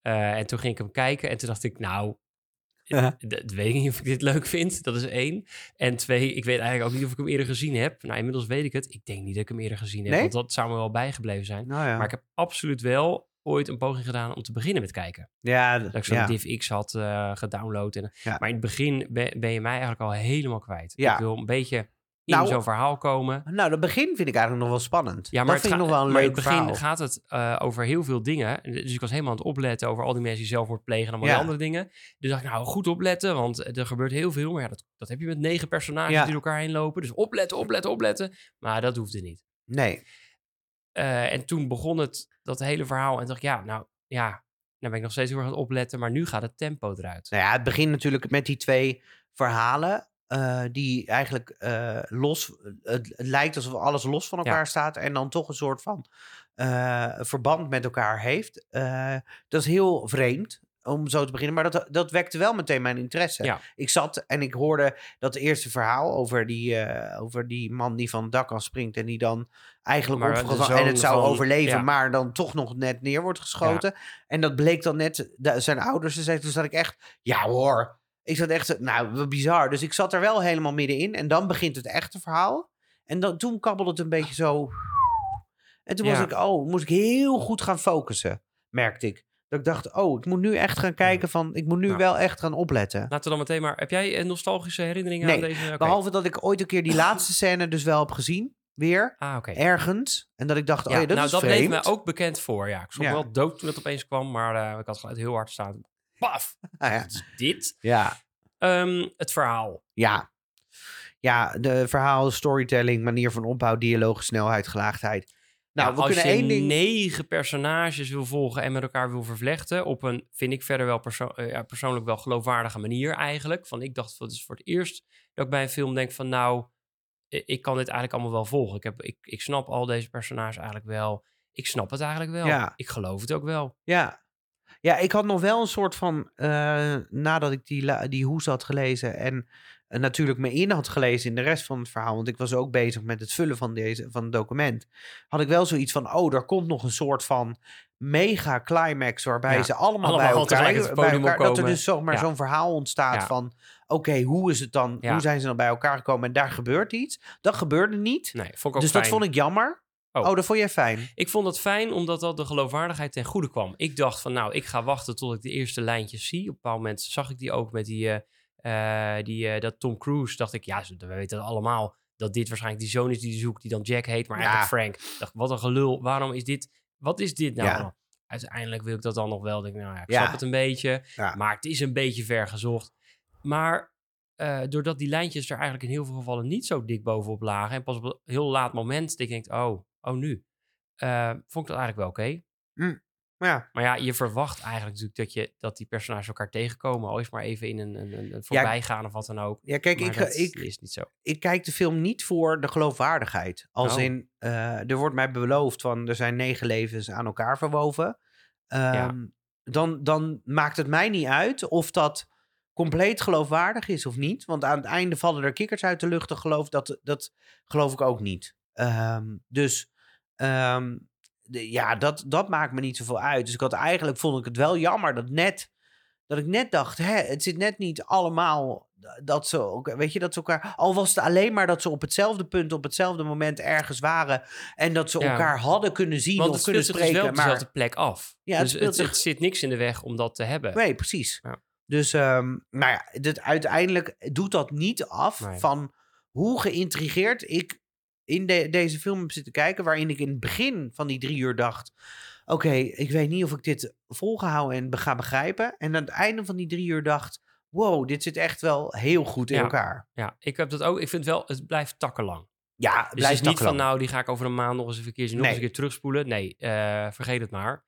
Speaker 2: Eh, en toen ging ik hem kijken en toen dacht ik, nou,
Speaker 1: Ja.
Speaker 2: weet ik niet of ik dit leuk vind. Dat is één. En twee, ik weet eigenlijk ook niet of ik hem eerder gezien heb. Nou, inmiddels weet ik het. Ik denk niet dat ik hem eerder gezien heb,
Speaker 1: Nee?
Speaker 2: want dat zou me wel bijgebleven zijn.
Speaker 1: Nou ja,
Speaker 2: Maar ik heb absoluut wel ooit een poging gedaan om te beginnen met kijken.
Speaker 1: ja,
Speaker 2: Dat ik zo'n
Speaker 1: ja.
Speaker 2: DivX had eh, gedownload. En,
Speaker 1: Ja.
Speaker 2: Maar in het begin ben, ben je mij eigenlijk al helemaal kwijt.
Speaker 1: Ja.
Speaker 2: Ik wil een beetje in
Speaker 1: Nou,
Speaker 2: zo'n verhaal komen.
Speaker 1: Nou, dat begin vind ik eigenlijk nog wel spannend.
Speaker 2: Ja, maar,
Speaker 1: dat
Speaker 2: het
Speaker 1: vind ik nog wel een
Speaker 2: maar
Speaker 1: leuk
Speaker 2: in het begin
Speaker 1: verhaal.
Speaker 2: gaat het eh, over heel veel dingen. Dus ik was helemaal aan het opletten over al die mensen die zelfmoord plegen en allemaal
Speaker 1: Ja.
Speaker 2: andere dingen. Dus dacht ik, nou, goed opletten, want er gebeurt heel veel. Maar ja, dat, dat heb je met negen personages
Speaker 1: Ja.
Speaker 2: die door elkaar heen lopen. Dus opletten, opletten, opletten. Maar dat hoefde niet.
Speaker 1: Nee,
Speaker 2: Eh, en toen begon het, dat hele verhaal. En dacht ik, ja, nou, ja, nou ben ik nog steeds heel erg aan het opletten. Maar nu gaat het tempo eruit.
Speaker 1: Nou ja, het begint natuurlijk met die twee verhalen. eh, die eigenlijk eh, los. Het, lijkt alsof alles los van elkaar
Speaker 2: Ja.
Speaker 1: staat. En dan toch een soort van verband met elkaar heeft. Dat is heel vreemd. Om zo te beginnen. Maar dat, dat wekte wel meteen mijn interesse.
Speaker 2: Ja.
Speaker 1: Ik zat en ik hoorde dat eerste verhaal over die, over die man die van het dak af springt. En die dan eigenlijk
Speaker 2: Maar
Speaker 1: en het zou
Speaker 2: van-
Speaker 1: overleven.
Speaker 2: ja.
Speaker 1: Maar dan toch nog net neer wordt geschoten. En dat bleek dan net de- zijn ouders te zijn. Toen zat ik echt, ja hoor. Ik zat echt, nou, bizar. Dus ik zat er wel helemaal middenin. En dan begint het echte verhaal. En dan, toen kabbelde het een beetje zo. En toen was ik, oh, moest ik heel goed gaan focussen, merkte ik. Dat ik dacht, oh, ik moet nu echt gaan kijken van, ik moet nu
Speaker 2: Nou.
Speaker 1: wel echt gaan opletten.
Speaker 2: Laten we dan meteen maar... Heb jij nostalgische herinneringen
Speaker 1: Nee,
Speaker 2: aan deze? Oké.
Speaker 1: Behalve dat ik ooit een keer die laatste scène dus wel heb gezien, weer,
Speaker 2: Ah, oké.
Speaker 1: ergens. En dat ik dacht, oh ja, dat
Speaker 2: nou,
Speaker 1: is
Speaker 2: dat
Speaker 1: vreemd.
Speaker 2: bleef me ook bekend voor. Ja, ik stond
Speaker 1: Ja.
Speaker 2: wel dood toen het opeens kwam, maar eh, ik had geluid heel hard staan. Paf!
Speaker 1: Ah, ja.
Speaker 2: Is dit?
Speaker 1: ja.
Speaker 2: Ehm, het verhaal.
Speaker 1: Ja. Ja, de verhaal, storytelling, manier van opbouw, dialoog, snelheid, gelaagdheid. Nou, we
Speaker 2: als
Speaker 1: kunnen
Speaker 2: je
Speaker 1: één ding...
Speaker 2: negen personages wil volgen en met elkaar wil vervlechten op een, vind ik verder wel perso- eh, ja, persoonlijk wel geloofwaardige manier eigenlijk. Van ik dacht, dat is voor het eerst dat ik bij een film denk van nou, ik kan dit eigenlijk allemaal wel volgen. Ik, heb, ik, ik snap al deze personages eigenlijk wel. Ik snap het eigenlijk wel.
Speaker 1: Ja.
Speaker 2: Ik geloof het ook wel.
Speaker 1: Ja. Ja, ik had nog wel een soort van... eh, nadat ik die, die hoes had gelezen en eh, natuurlijk me in had gelezen in de rest van het verhaal, want ik was ook bezig met het vullen van, deze, van het document, had ik wel zoiets van, oh, er komt nog een soort van mega climax waarbij
Speaker 2: Ja,
Speaker 1: ze allemaal,
Speaker 2: allemaal
Speaker 1: bij elkaar, bij elkaar dat er dus zomaar
Speaker 2: Ja.
Speaker 1: zo'n verhaal ontstaat
Speaker 2: Ja.
Speaker 1: van, oké, hoe is het dan,
Speaker 2: Ja.
Speaker 1: hoe zijn ze dan bij elkaar gekomen en daar gebeurt iets. Dat gebeurde niet,
Speaker 2: Nee, vond ik ook
Speaker 1: dus
Speaker 2: fijn.
Speaker 1: dat vond ik jammer.
Speaker 2: Oh.
Speaker 1: Oh, dat vond jij fijn.
Speaker 2: Ik vond het fijn omdat dat de geloofwaardigheid ten goede kwam. Ik dacht van nou, ik ga wachten tot ik de eerste lijntjes zie. Op een bepaald moment zag ik die ook met die, eh, eh, die eh, dat Tom Cruise. Dacht ik, ja, ze- we weten het allemaal dat dit waarschijnlijk die zoon is die hij zoekt, die dan Jack heet, maar
Speaker 1: Ja.
Speaker 2: eigenlijk Frank. Dacht, wat een gelul. Waarom is dit? Wat is dit nou?
Speaker 1: Ja.
Speaker 2: Uiteindelijk wil ik dat dan nog wel. Denk, ik, nou ja, ik snap het een beetje, maar het is een beetje ver gezocht. Maar eh, doordat die lijntjes er eigenlijk in heel veel gevallen niet zo dik bovenop lagen en pas op een heel laat moment, dat ik denk, oh, oh nu. Eh, vond ik dat eigenlijk wel oké.
Speaker 1: Ja,
Speaker 2: Maar ja, je verwacht eigenlijk natuurlijk dat, je, dat die personages elkaar tegenkomen. Al is maar even in een, een, een- voorbijgaan of wat dan ook.
Speaker 1: ja kijk,
Speaker 2: maar
Speaker 1: ik,
Speaker 2: dat
Speaker 1: ik,
Speaker 2: is niet zo.
Speaker 1: ik kijk de film niet voor de geloofwaardigheid. Als
Speaker 2: Oh.
Speaker 1: in, eh, er wordt mij beloofd van er zijn negen levens aan elkaar verwoven. Ehm, dan, dan maakt het mij niet uit of dat compleet geloofwaardig is of niet. Want aan het einde vallen er kikkers uit de lucht. Dat geloof, dat, dat geloof ik ook niet. Ehm, dus ehm, de- ja, dat, dat maakt me niet zoveel uit. Dus ik had eigenlijk vond ik het wel jammer dat net dat ik net dacht, hè, het zit net niet allemaal dat ze ook, weet je, dat ze elkaar, al was het alleen maar dat ze op hetzelfde punt, op hetzelfde moment ergens waren en dat ze
Speaker 2: Ja.
Speaker 1: elkaar hadden kunnen zien of
Speaker 2: het
Speaker 1: kunnen
Speaker 2: speelt dus
Speaker 1: spreken.
Speaker 2: wel op
Speaker 1: maar
Speaker 2: dezelfde plek af.
Speaker 1: Ja, het
Speaker 2: dus het,
Speaker 1: zich-
Speaker 2: het zit niks in de weg om dat te hebben.
Speaker 1: nee, precies.
Speaker 2: Ja.
Speaker 1: Dus, ehm, nou ja, dit, uiteindelijk doet dat niet af
Speaker 2: Nee.
Speaker 1: van hoe geïntrigeerd ik in de- deze film heb zitten kijken, waarin ik in het begin van die drie uur dacht, oké, ik weet niet of ik dit volgehouden en ga begrijpen. En aan het einde van die drie uur dacht, wow, dit zit echt wel heel goed in
Speaker 2: Ja.
Speaker 1: elkaar.
Speaker 2: Ja, ik heb dat ook. Ik vind wel, het blijft takkenlang.
Speaker 1: Ja,
Speaker 2: Dus het
Speaker 1: blijft
Speaker 2: is niet van nou, die ga ik over een maand nog eens een keertje nog
Speaker 1: Nee.
Speaker 2: eens een keer terugspoelen. Nee, eh, vergeet het maar.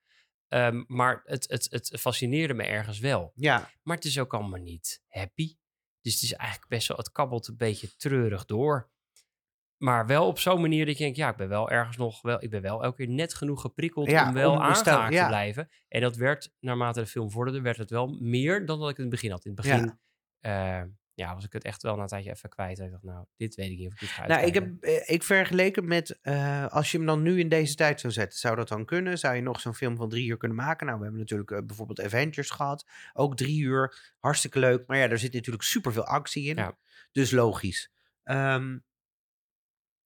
Speaker 2: Ehm, maar het, het, het fascineerde me ergens wel.
Speaker 1: Ja,
Speaker 2: Maar het is ook allemaal niet happy. Dus het is eigenlijk best wel, het kabbelt een beetje treurig door. Maar wel op zo'n manier dat je denkt, ja, ik ben wel ergens nog, wel, ik ben wel elke keer net genoeg geprikkeld
Speaker 1: Ja,
Speaker 2: om wel aangehaakt
Speaker 1: ja.
Speaker 2: te blijven. En dat werd, naarmate de film vorderde, werd het wel meer dan dat ik in het begin had. In het begin, ja. Ja, was ik het echt wel na een tijdje even kwijt. Ik dacht, nou, dit weet ik niet of ik dit ga
Speaker 1: nou, ik heb eh, ik vergeleken met eh, als je hem dan nu in deze tijd zou zetten, zou dat dan kunnen? Zou je nog zo'n film van drie uur kunnen maken? Nou, we hebben natuurlijk eh, bijvoorbeeld Avengers gehad, ook drie uur, hartstikke leuk. Maar ja, daar zit natuurlijk superveel actie in,
Speaker 2: Ja.
Speaker 1: dus logisch. Ehm,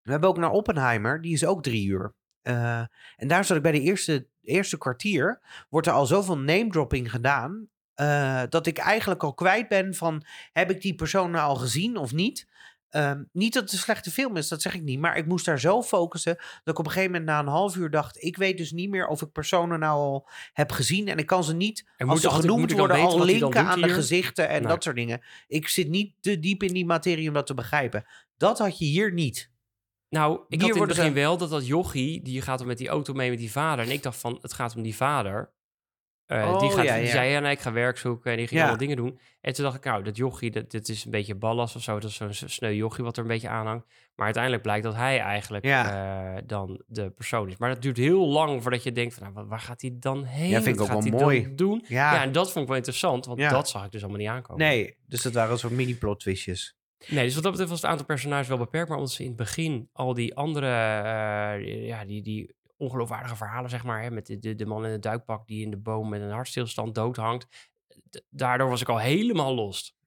Speaker 1: we hebben ook naar Oppenheimer, die is ook drie uur. En daar zat ik bij de eerste, eerste kwartier, wordt er al zoveel name dropping gedaan. Eh, dat ik eigenlijk al kwijt ben van heb ik die persoon nou al gezien of niet? Ehm, niet dat het een slechte film is, dat zeg ik niet. Maar ik moest daar zo focussen dat ik op een gegeven moment na een half uur dacht: ik weet dus niet meer of ik personen nou al heb gezien. En ik kan ze niet,
Speaker 2: En
Speaker 1: als ze
Speaker 2: altijd-
Speaker 1: genoemd
Speaker 2: dan
Speaker 1: worden, al
Speaker 2: dan
Speaker 1: linken aan de gezichten en dat soort dingen. Ik zit niet te diep in die materie om dat te begrijpen. Dat had je hier niet.
Speaker 2: Nou, ik
Speaker 1: Hier
Speaker 2: had in het begin wel dat dat jochie, die gaat er met die auto mee met die vader. En ik dacht van, het gaat om die vader. Eh,
Speaker 1: Oh,
Speaker 2: die, gaat,
Speaker 1: ja,
Speaker 2: die
Speaker 1: ja.
Speaker 2: zei, ja, nee, ik ga werk zoeken. En die ging
Speaker 1: Ja.
Speaker 2: allemaal dingen doen. En toen dacht ik, nou, dat jochie, dat, dit is een beetje ballast of zo. Dat is zo'n sneu jochie wat er een beetje aanhangt. Maar uiteindelijk blijkt dat hij eigenlijk eh, dan de persoon is. Maar dat duurt heel lang voordat je denkt, van, nou, wa- waar gaat hij dan heen?
Speaker 1: Ja, vind ik ook
Speaker 2: gaat
Speaker 1: wel mooi.
Speaker 2: doen?
Speaker 1: Ja,
Speaker 2: Ja. en dat vond ik wel interessant. Want dat zag ik dus allemaal niet aankomen.
Speaker 1: nee. Dus dat waren een soort mini-plot twistjes.
Speaker 2: Nee, dus wat dat betreft was het aantal personages wel beperkt. Maar omdat ze in het begin al die andere, eh, ja, die, die ongeloofwaardige verhalen, zeg maar, hè, met de, de, de man in het duikpak die in de boom met een hartstilstand doodhangt. daardoor was ik al helemaal los.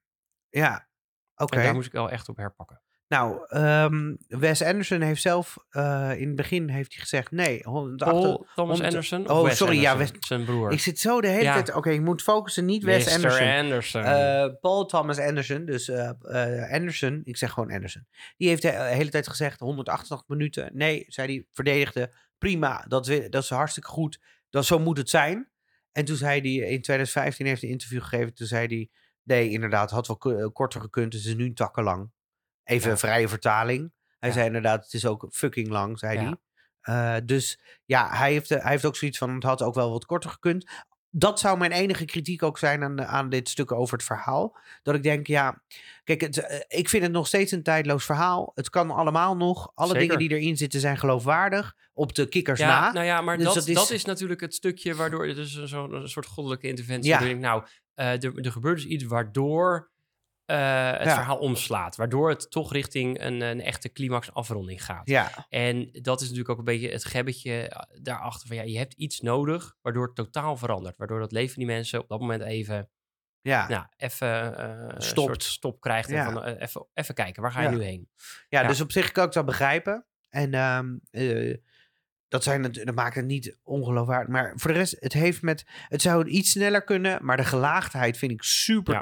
Speaker 1: Ja, oké.
Speaker 2: En daar moest ik wel echt op herpakken.
Speaker 1: Nou, ehm, Wes Anderson heeft zelf eh, in het begin heeft hij gezegd nee. 108,
Speaker 2: Paul Thomas Anderson?
Speaker 1: Oh,
Speaker 2: Wes
Speaker 1: sorry, ja? Wes-
Speaker 2: Zijn broer.
Speaker 1: Ik zit zo de hele
Speaker 2: Ja.
Speaker 1: tijd. Oké, ik moet focussen, niet Wes
Speaker 2: Mr.
Speaker 1: Anderson.
Speaker 2: Anderson.
Speaker 1: Eh, Paul Thomas Anderson, dus eh, Anderson, ik zeg gewoon Anderson. Die heeft de hele tijd gezegd 188 minuten. Nee, zei hij, verdedigde. Prima, dat, wi- dat is hartstikke goed. Dat, zo moet het zijn. En toen zei hij, in 2015 heeft hij een interview gegeven. Toen zei hij, nee, inderdaad, had wel eh, korter gekund. Het is nu takkenlang. Even
Speaker 2: Ja.
Speaker 1: een vrije vertaling. Hij
Speaker 2: Ja.
Speaker 1: zei inderdaad, het is ook fucking lang, zei
Speaker 2: Ja.
Speaker 1: hij. Eh, dus ja, hij heeft, eh, hij heeft ook zoiets van, het had ook wel wat korter gekund. Dat zou mijn enige kritiek ook zijn aan, aan dit stuk over het verhaal. Dat ik denk, ja, kijk, het, eh, ik vind het nog steeds een tijdloos verhaal. Het kan allemaal nog. Alle
Speaker 2: Zeker.
Speaker 1: dingen die erin zitten zijn geloofwaardig. Op de kikkers
Speaker 2: ja,
Speaker 1: na.
Speaker 2: nou ja, maar
Speaker 1: Dus
Speaker 2: dat,
Speaker 1: dat
Speaker 2: dat,
Speaker 1: is-
Speaker 2: natuurlijk het stukje waardoor het is een, zo'n- soort goddelijke interventie.
Speaker 1: Ja.
Speaker 2: Ik nou, eh, er, er gebeurt dus iets waardoor eh, het
Speaker 1: Ja.
Speaker 2: verhaal omslaat. Waardoor het toch richting een, een echte climax afronding gaat.
Speaker 1: Ja,
Speaker 2: En dat is natuurlijk ook een beetje het gebbetje eh, daarachter van ja, je hebt iets nodig waardoor het totaal verandert. Waardoor dat leven van die mensen op dat moment even,
Speaker 1: ja.
Speaker 2: nou, even eh, een
Speaker 1: Stopt.
Speaker 2: soort stop krijgt. En
Speaker 1: Ja.
Speaker 2: van, eh, even, even kijken, waar ga je nu heen?
Speaker 1: Ja, dus op zich kan ik dat begrijpen. En ehm, eh, dat, zijn het, dat maakt het niet ongeloofwaardig. Maar voor de rest, het heeft met. Het zou iets sneller kunnen, maar de gelaagdheid vind ik super
Speaker 2: Ja.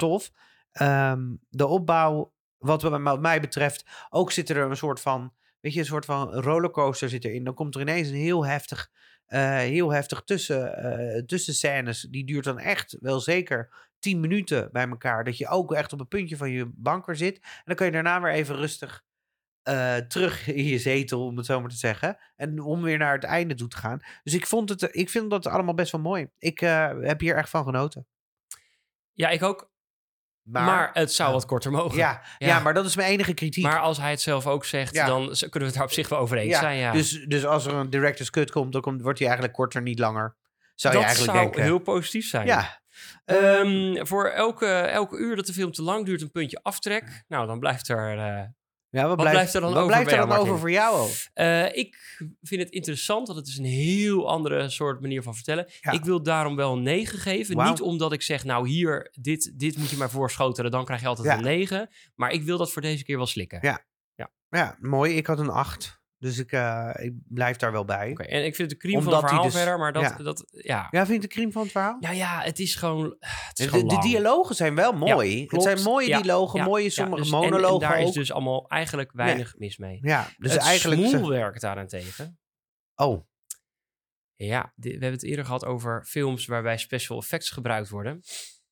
Speaker 1: Ehm, de opbouw, wat, we- wat mij betreft, ook zit er een soort van. Weet je, een soort van rollercoaster zit erin. Dan komt er ineens een heel heftig. eh, heel heftig tussen, eh tussenscènes. Die duurt dan echt wel zeker 10 minuten bij elkaar. Dat je ook echt op een puntje van je banker zit. En dan kan je daarna weer even rustig eh, terug in je zetel, om het zo maar te zeggen. En om weer naar het einde toe te gaan. Dus ik, vond het, ik vind dat allemaal best wel mooi. Ik heb hier echt van genoten.
Speaker 2: Ja, ik ook. Maar,
Speaker 1: Maar,
Speaker 2: het zou wat korter mogen.
Speaker 1: ja, ja.
Speaker 2: Ja.
Speaker 1: maar dat is mijn enige kritiek.
Speaker 2: Maar als hij het zelf ook zegt,
Speaker 1: Ja.
Speaker 2: dan kunnen we het daar op zich wel over eens
Speaker 1: ja,
Speaker 2: zijn. Ja.
Speaker 1: Dus, dus als er een director's cut komt, dan komt, wordt hij eigenlijk korter, niet langer. Zou
Speaker 2: dat
Speaker 1: je eigenlijk
Speaker 2: zou
Speaker 1: denken.
Speaker 2: heel positief zijn.
Speaker 1: Ja.
Speaker 2: Ehm, voor elke, elke uur dat de film te lang duurt, een puntje aftrek. Nou, dan blijft er. eh,
Speaker 1: ja, wat,
Speaker 2: blijft er dan
Speaker 1: wat
Speaker 2: over
Speaker 1: blijft er
Speaker 2: jou,
Speaker 1: dan over voor jou?
Speaker 2: eh, ik vind het interessant, want het is een heel andere soort manier van vertellen.
Speaker 1: Ja.
Speaker 2: Ik wil daarom wel een 9 geven. Niet omdat ik zeg, nou hier, dit, dit moet je maar voorschotelen, dan krijg je altijd
Speaker 1: Ja.
Speaker 2: een 9. Maar ik wil dat voor deze keer wel slikken.
Speaker 1: Ja. Ja, mooi. Ik had een 8. Dus ik, eh, ik blijf daar wel bij.
Speaker 2: Oké, En ik vind het de cream
Speaker 1: Omdat
Speaker 2: van het verhaal
Speaker 1: dus-
Speaker 2: verder, maar dat,
Speaker 1: ja.
Speaker 2: dat ja.
Speaker 1: Ja, vind je de crime van het verhaal?
Speaker 2: Ja, ja, het is gewoon. Het is
Speaker 1: de,
Speaker 2: gewoon
Speaker 1: de dialogen zijn wel mooi. het zijn mooie
Speaker 2: Ja,
Speaker 1: dialogen, mooie sommige
Speaker 2: dus- en-
Speaker 1: monologen
Speaker 2: En, daar
Speaker 1: ook.
Speaker 2: is dus allemaal eigenlijk weinig mis mee.
Speaker 1: Ja, dus
Speaker 2: het
Speaker 1: eigenlijk...
Speaker 2: smoelwerk daarentegen.
Speaker 1: Oh,
Speaker 2: Ja, we hebben het eerder gehad over films waarbij special effects gebruikt worden.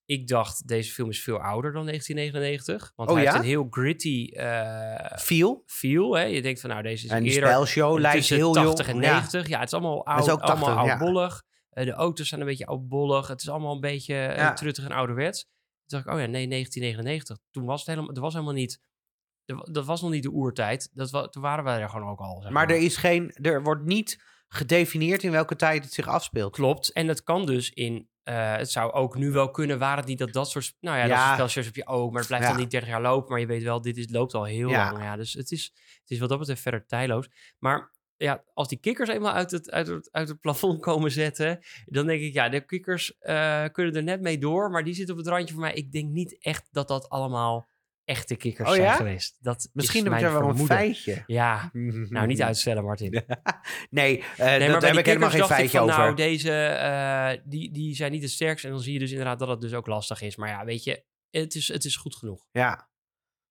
Speaker 2: Ik dacht, deze film is veel ouder dan 1999. Want
Speaker 1: Oh
Speaker 2: hij
Speaker 1: ja?
Speaker 2: heeft een heel gritty eh,
Speaker 1: Feel.
Speaker 2: feel. Hè? Je denkt van, nou, deze is
Speaker 1: En
Speaker 2: eerder
Speaker 1: spelshow lijkt heel
Speaker 2: 80
Speaker 1: jong.
Speaker 2: en 90. Ja. het is allemaal, oud,
Speaker 1: is ook 80,
Speaker 2: allemaal
Speaker 1: ja.
Speaker 2: oudbollig. Eh, de auto's zijn een beetje oudbollig. Het is allemaal een beetje eh, truttig en ouderwets. Toen dacht ik, oh ja, nee, 1999. Toen was het helemaal, er was helemaal niet... er Dat was nog niet de oertijd. Dat wa, toen waren wij er gewoon ook al. zeg
Speaker 1: Maar er is geen... Er wordt niet gedefinieerd in welke tijd het zich afspeelt.
Speaker 2: Klopt. En het kan dus in. Eh, het zou ook nu wel kunnen, waar het niet dat dat soort. Nou ja, dat soort heb je ook, maar het blijft
Speaker 1: Ja.
Speaker 2: dan niet 30 jaar lopen. Maar je weet wel, dit is, loopt al heel
Speaker 1: Ja.
Speaker 2: lang. Ja, dus het is, het is wat dat betreft verder tijdloos. Maar ja, als die kikkers eenmaal uit het, uit het, uit het plafond komen zetten, dan denk ik, ja, de kikkers eh, kunnen er net mee door, maar die zitten op het randje voor mij. Ik denk niet echt dat dat allemaal echte kikkers
Speaker 1: Oh ja?
Speaker 2: zijn geweest. Dat
Speaker 1: Misschien
Speaker 2: is
Speaker 1: heb daar wel een feitje.
Speaker 2: Ja, nou niet uitstellen, Martin.
Speaker 1: Nee,
Speaker 2: maar die
Speaker 1: heb ik helemaal geen feitje
Speaker 2: van,
Speaker 1: over.
Speaker 2: nou, deze, eh, die, die zijn niet het sterkst. En dan zie je dus inderdaad dat het dus ook lastig is. Maar ja, weet je, het is, het is goed genoeg.
Speaker 1: Ja.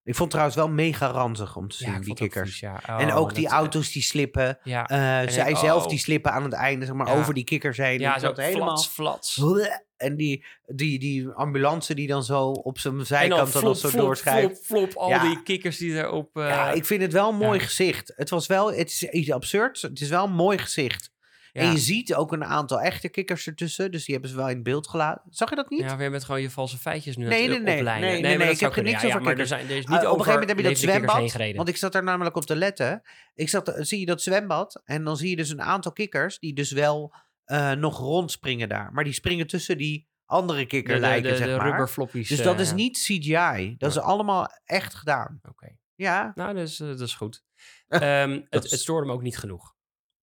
Speaker 1: Ik vond het trouwens wel mega ranzig om te zien, die kikkers.
Speaker 2: vies,
Speaker 1: en
Speaker 2: Oh,
Speaker 1: ook die auto's die slippen.
Speaker 2: Ja,
Speaker 1: Eh, zij zelf
Speaker 2: oh.
Speaker 1: die slippen aan het einde, zeg maar, over die kikkers heen.
Speaker 2: ja zo
Speaker 1: helemaal...
Speaker 2: flats, flats.
Speaker 1: En die, die, die ambulance die dan zo op zijn zijkant dan,
Speaker 2: flop,
Speaker 1: zo doorschrijft.
Speaker 2: flop, flop, al
Speaker 1: Ja.
Speaker 2: die kikkers die erop... eh
Speaker 1: ja, ik vind het wel een mooi
Speaker 2: ja.
Speaker 1: gezicht. Het was wel, het is iets absurds. Het is wel een mooi gezicht.
Speaker 2: Ja.
Speaker 1: En je ziet ook een aantal echte kikkers ertussen. Dus die hebben ze wel in beeld gelaten. Zag je dat niet?
Speaker 2: Ja, weer met gewoon je valse feitjes nu
Speaker 1: Nee,
Speaker 2: het
Speaker 1: nee, nee. Nee, nee, nee, ik heb er niks
Speaker 2: ja, ja,
Speaker 1: over
Speaker 2: maar er,
Speaker 1: kikkers.
Speaker 2: zijn, er is
Speaker 1: Ah, op een gegeven moment heb je dat zwembad. Want ik zat daar namelijk op te letten. Ik zat, zie je dat zwembad. En dan zie je dus een aantal kikkers. Die dus wel eh, nog rondspringen daar. Maar die springen tussen die andere
Speaker 2: de,
Speaker 1: kikker lijken,
Speaker 2: de,
Speaker 1: zeg
Speaker 2: de
Speaker 1: maar.
Speaker 2: rubberfloppies.
Speaker 1: Dus dat
Speaker 2: eh,
Speaker 1: is niet CGI. Dat is allemaal echt gedaan.
Speaker 2: Oké.
Speaker 1: Ja,
Speaker 2: Nou, dat is, eh, dat is goed. Ehm, het, het stoorde me ook niet genoeg.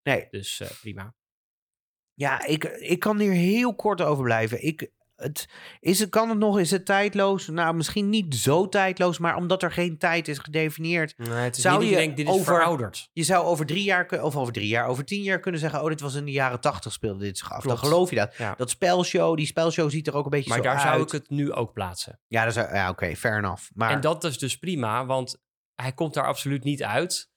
Speaker 1: nee.
Speaker 2: Dus eh, prima.
Speaker 1: Ja, ik, ik kan hier heel kort over blijven. Ik, het, is het, kan het nog? Is het tijdloos? Nou, misschien niet zo tijdloos, maar omdat er geen tijd is gedefinieerd.
Speaker 2: Nee, het is
Speaker 1: Zou
Speaker 2: niet je denkt, dit is
Speaker 1: over-
Speaker 2: verouderd.
Speaker 1: Je zou over drie jaar, of over drie jaar, over tien jaar kunnen zeggen: Oh, dit was in de jaren tachtig speelde dit zich af. Dan geloof je dat.
Speaker 2: Ja.
Speaker 1: Dat spelshow, die spelshow ziet er ook een beetje
Speaker 2: Maar
Speaker 1: zo
Speaker 2: daar
Speaker 1: uit.
Speaker 2: zou ik het nu ook plaatsen.
Speaker 1: Ja, zou- ja oké, fair enough. Maar
Speaker 2: En dat is dus prima, want hij komt daar absoluut niet uit.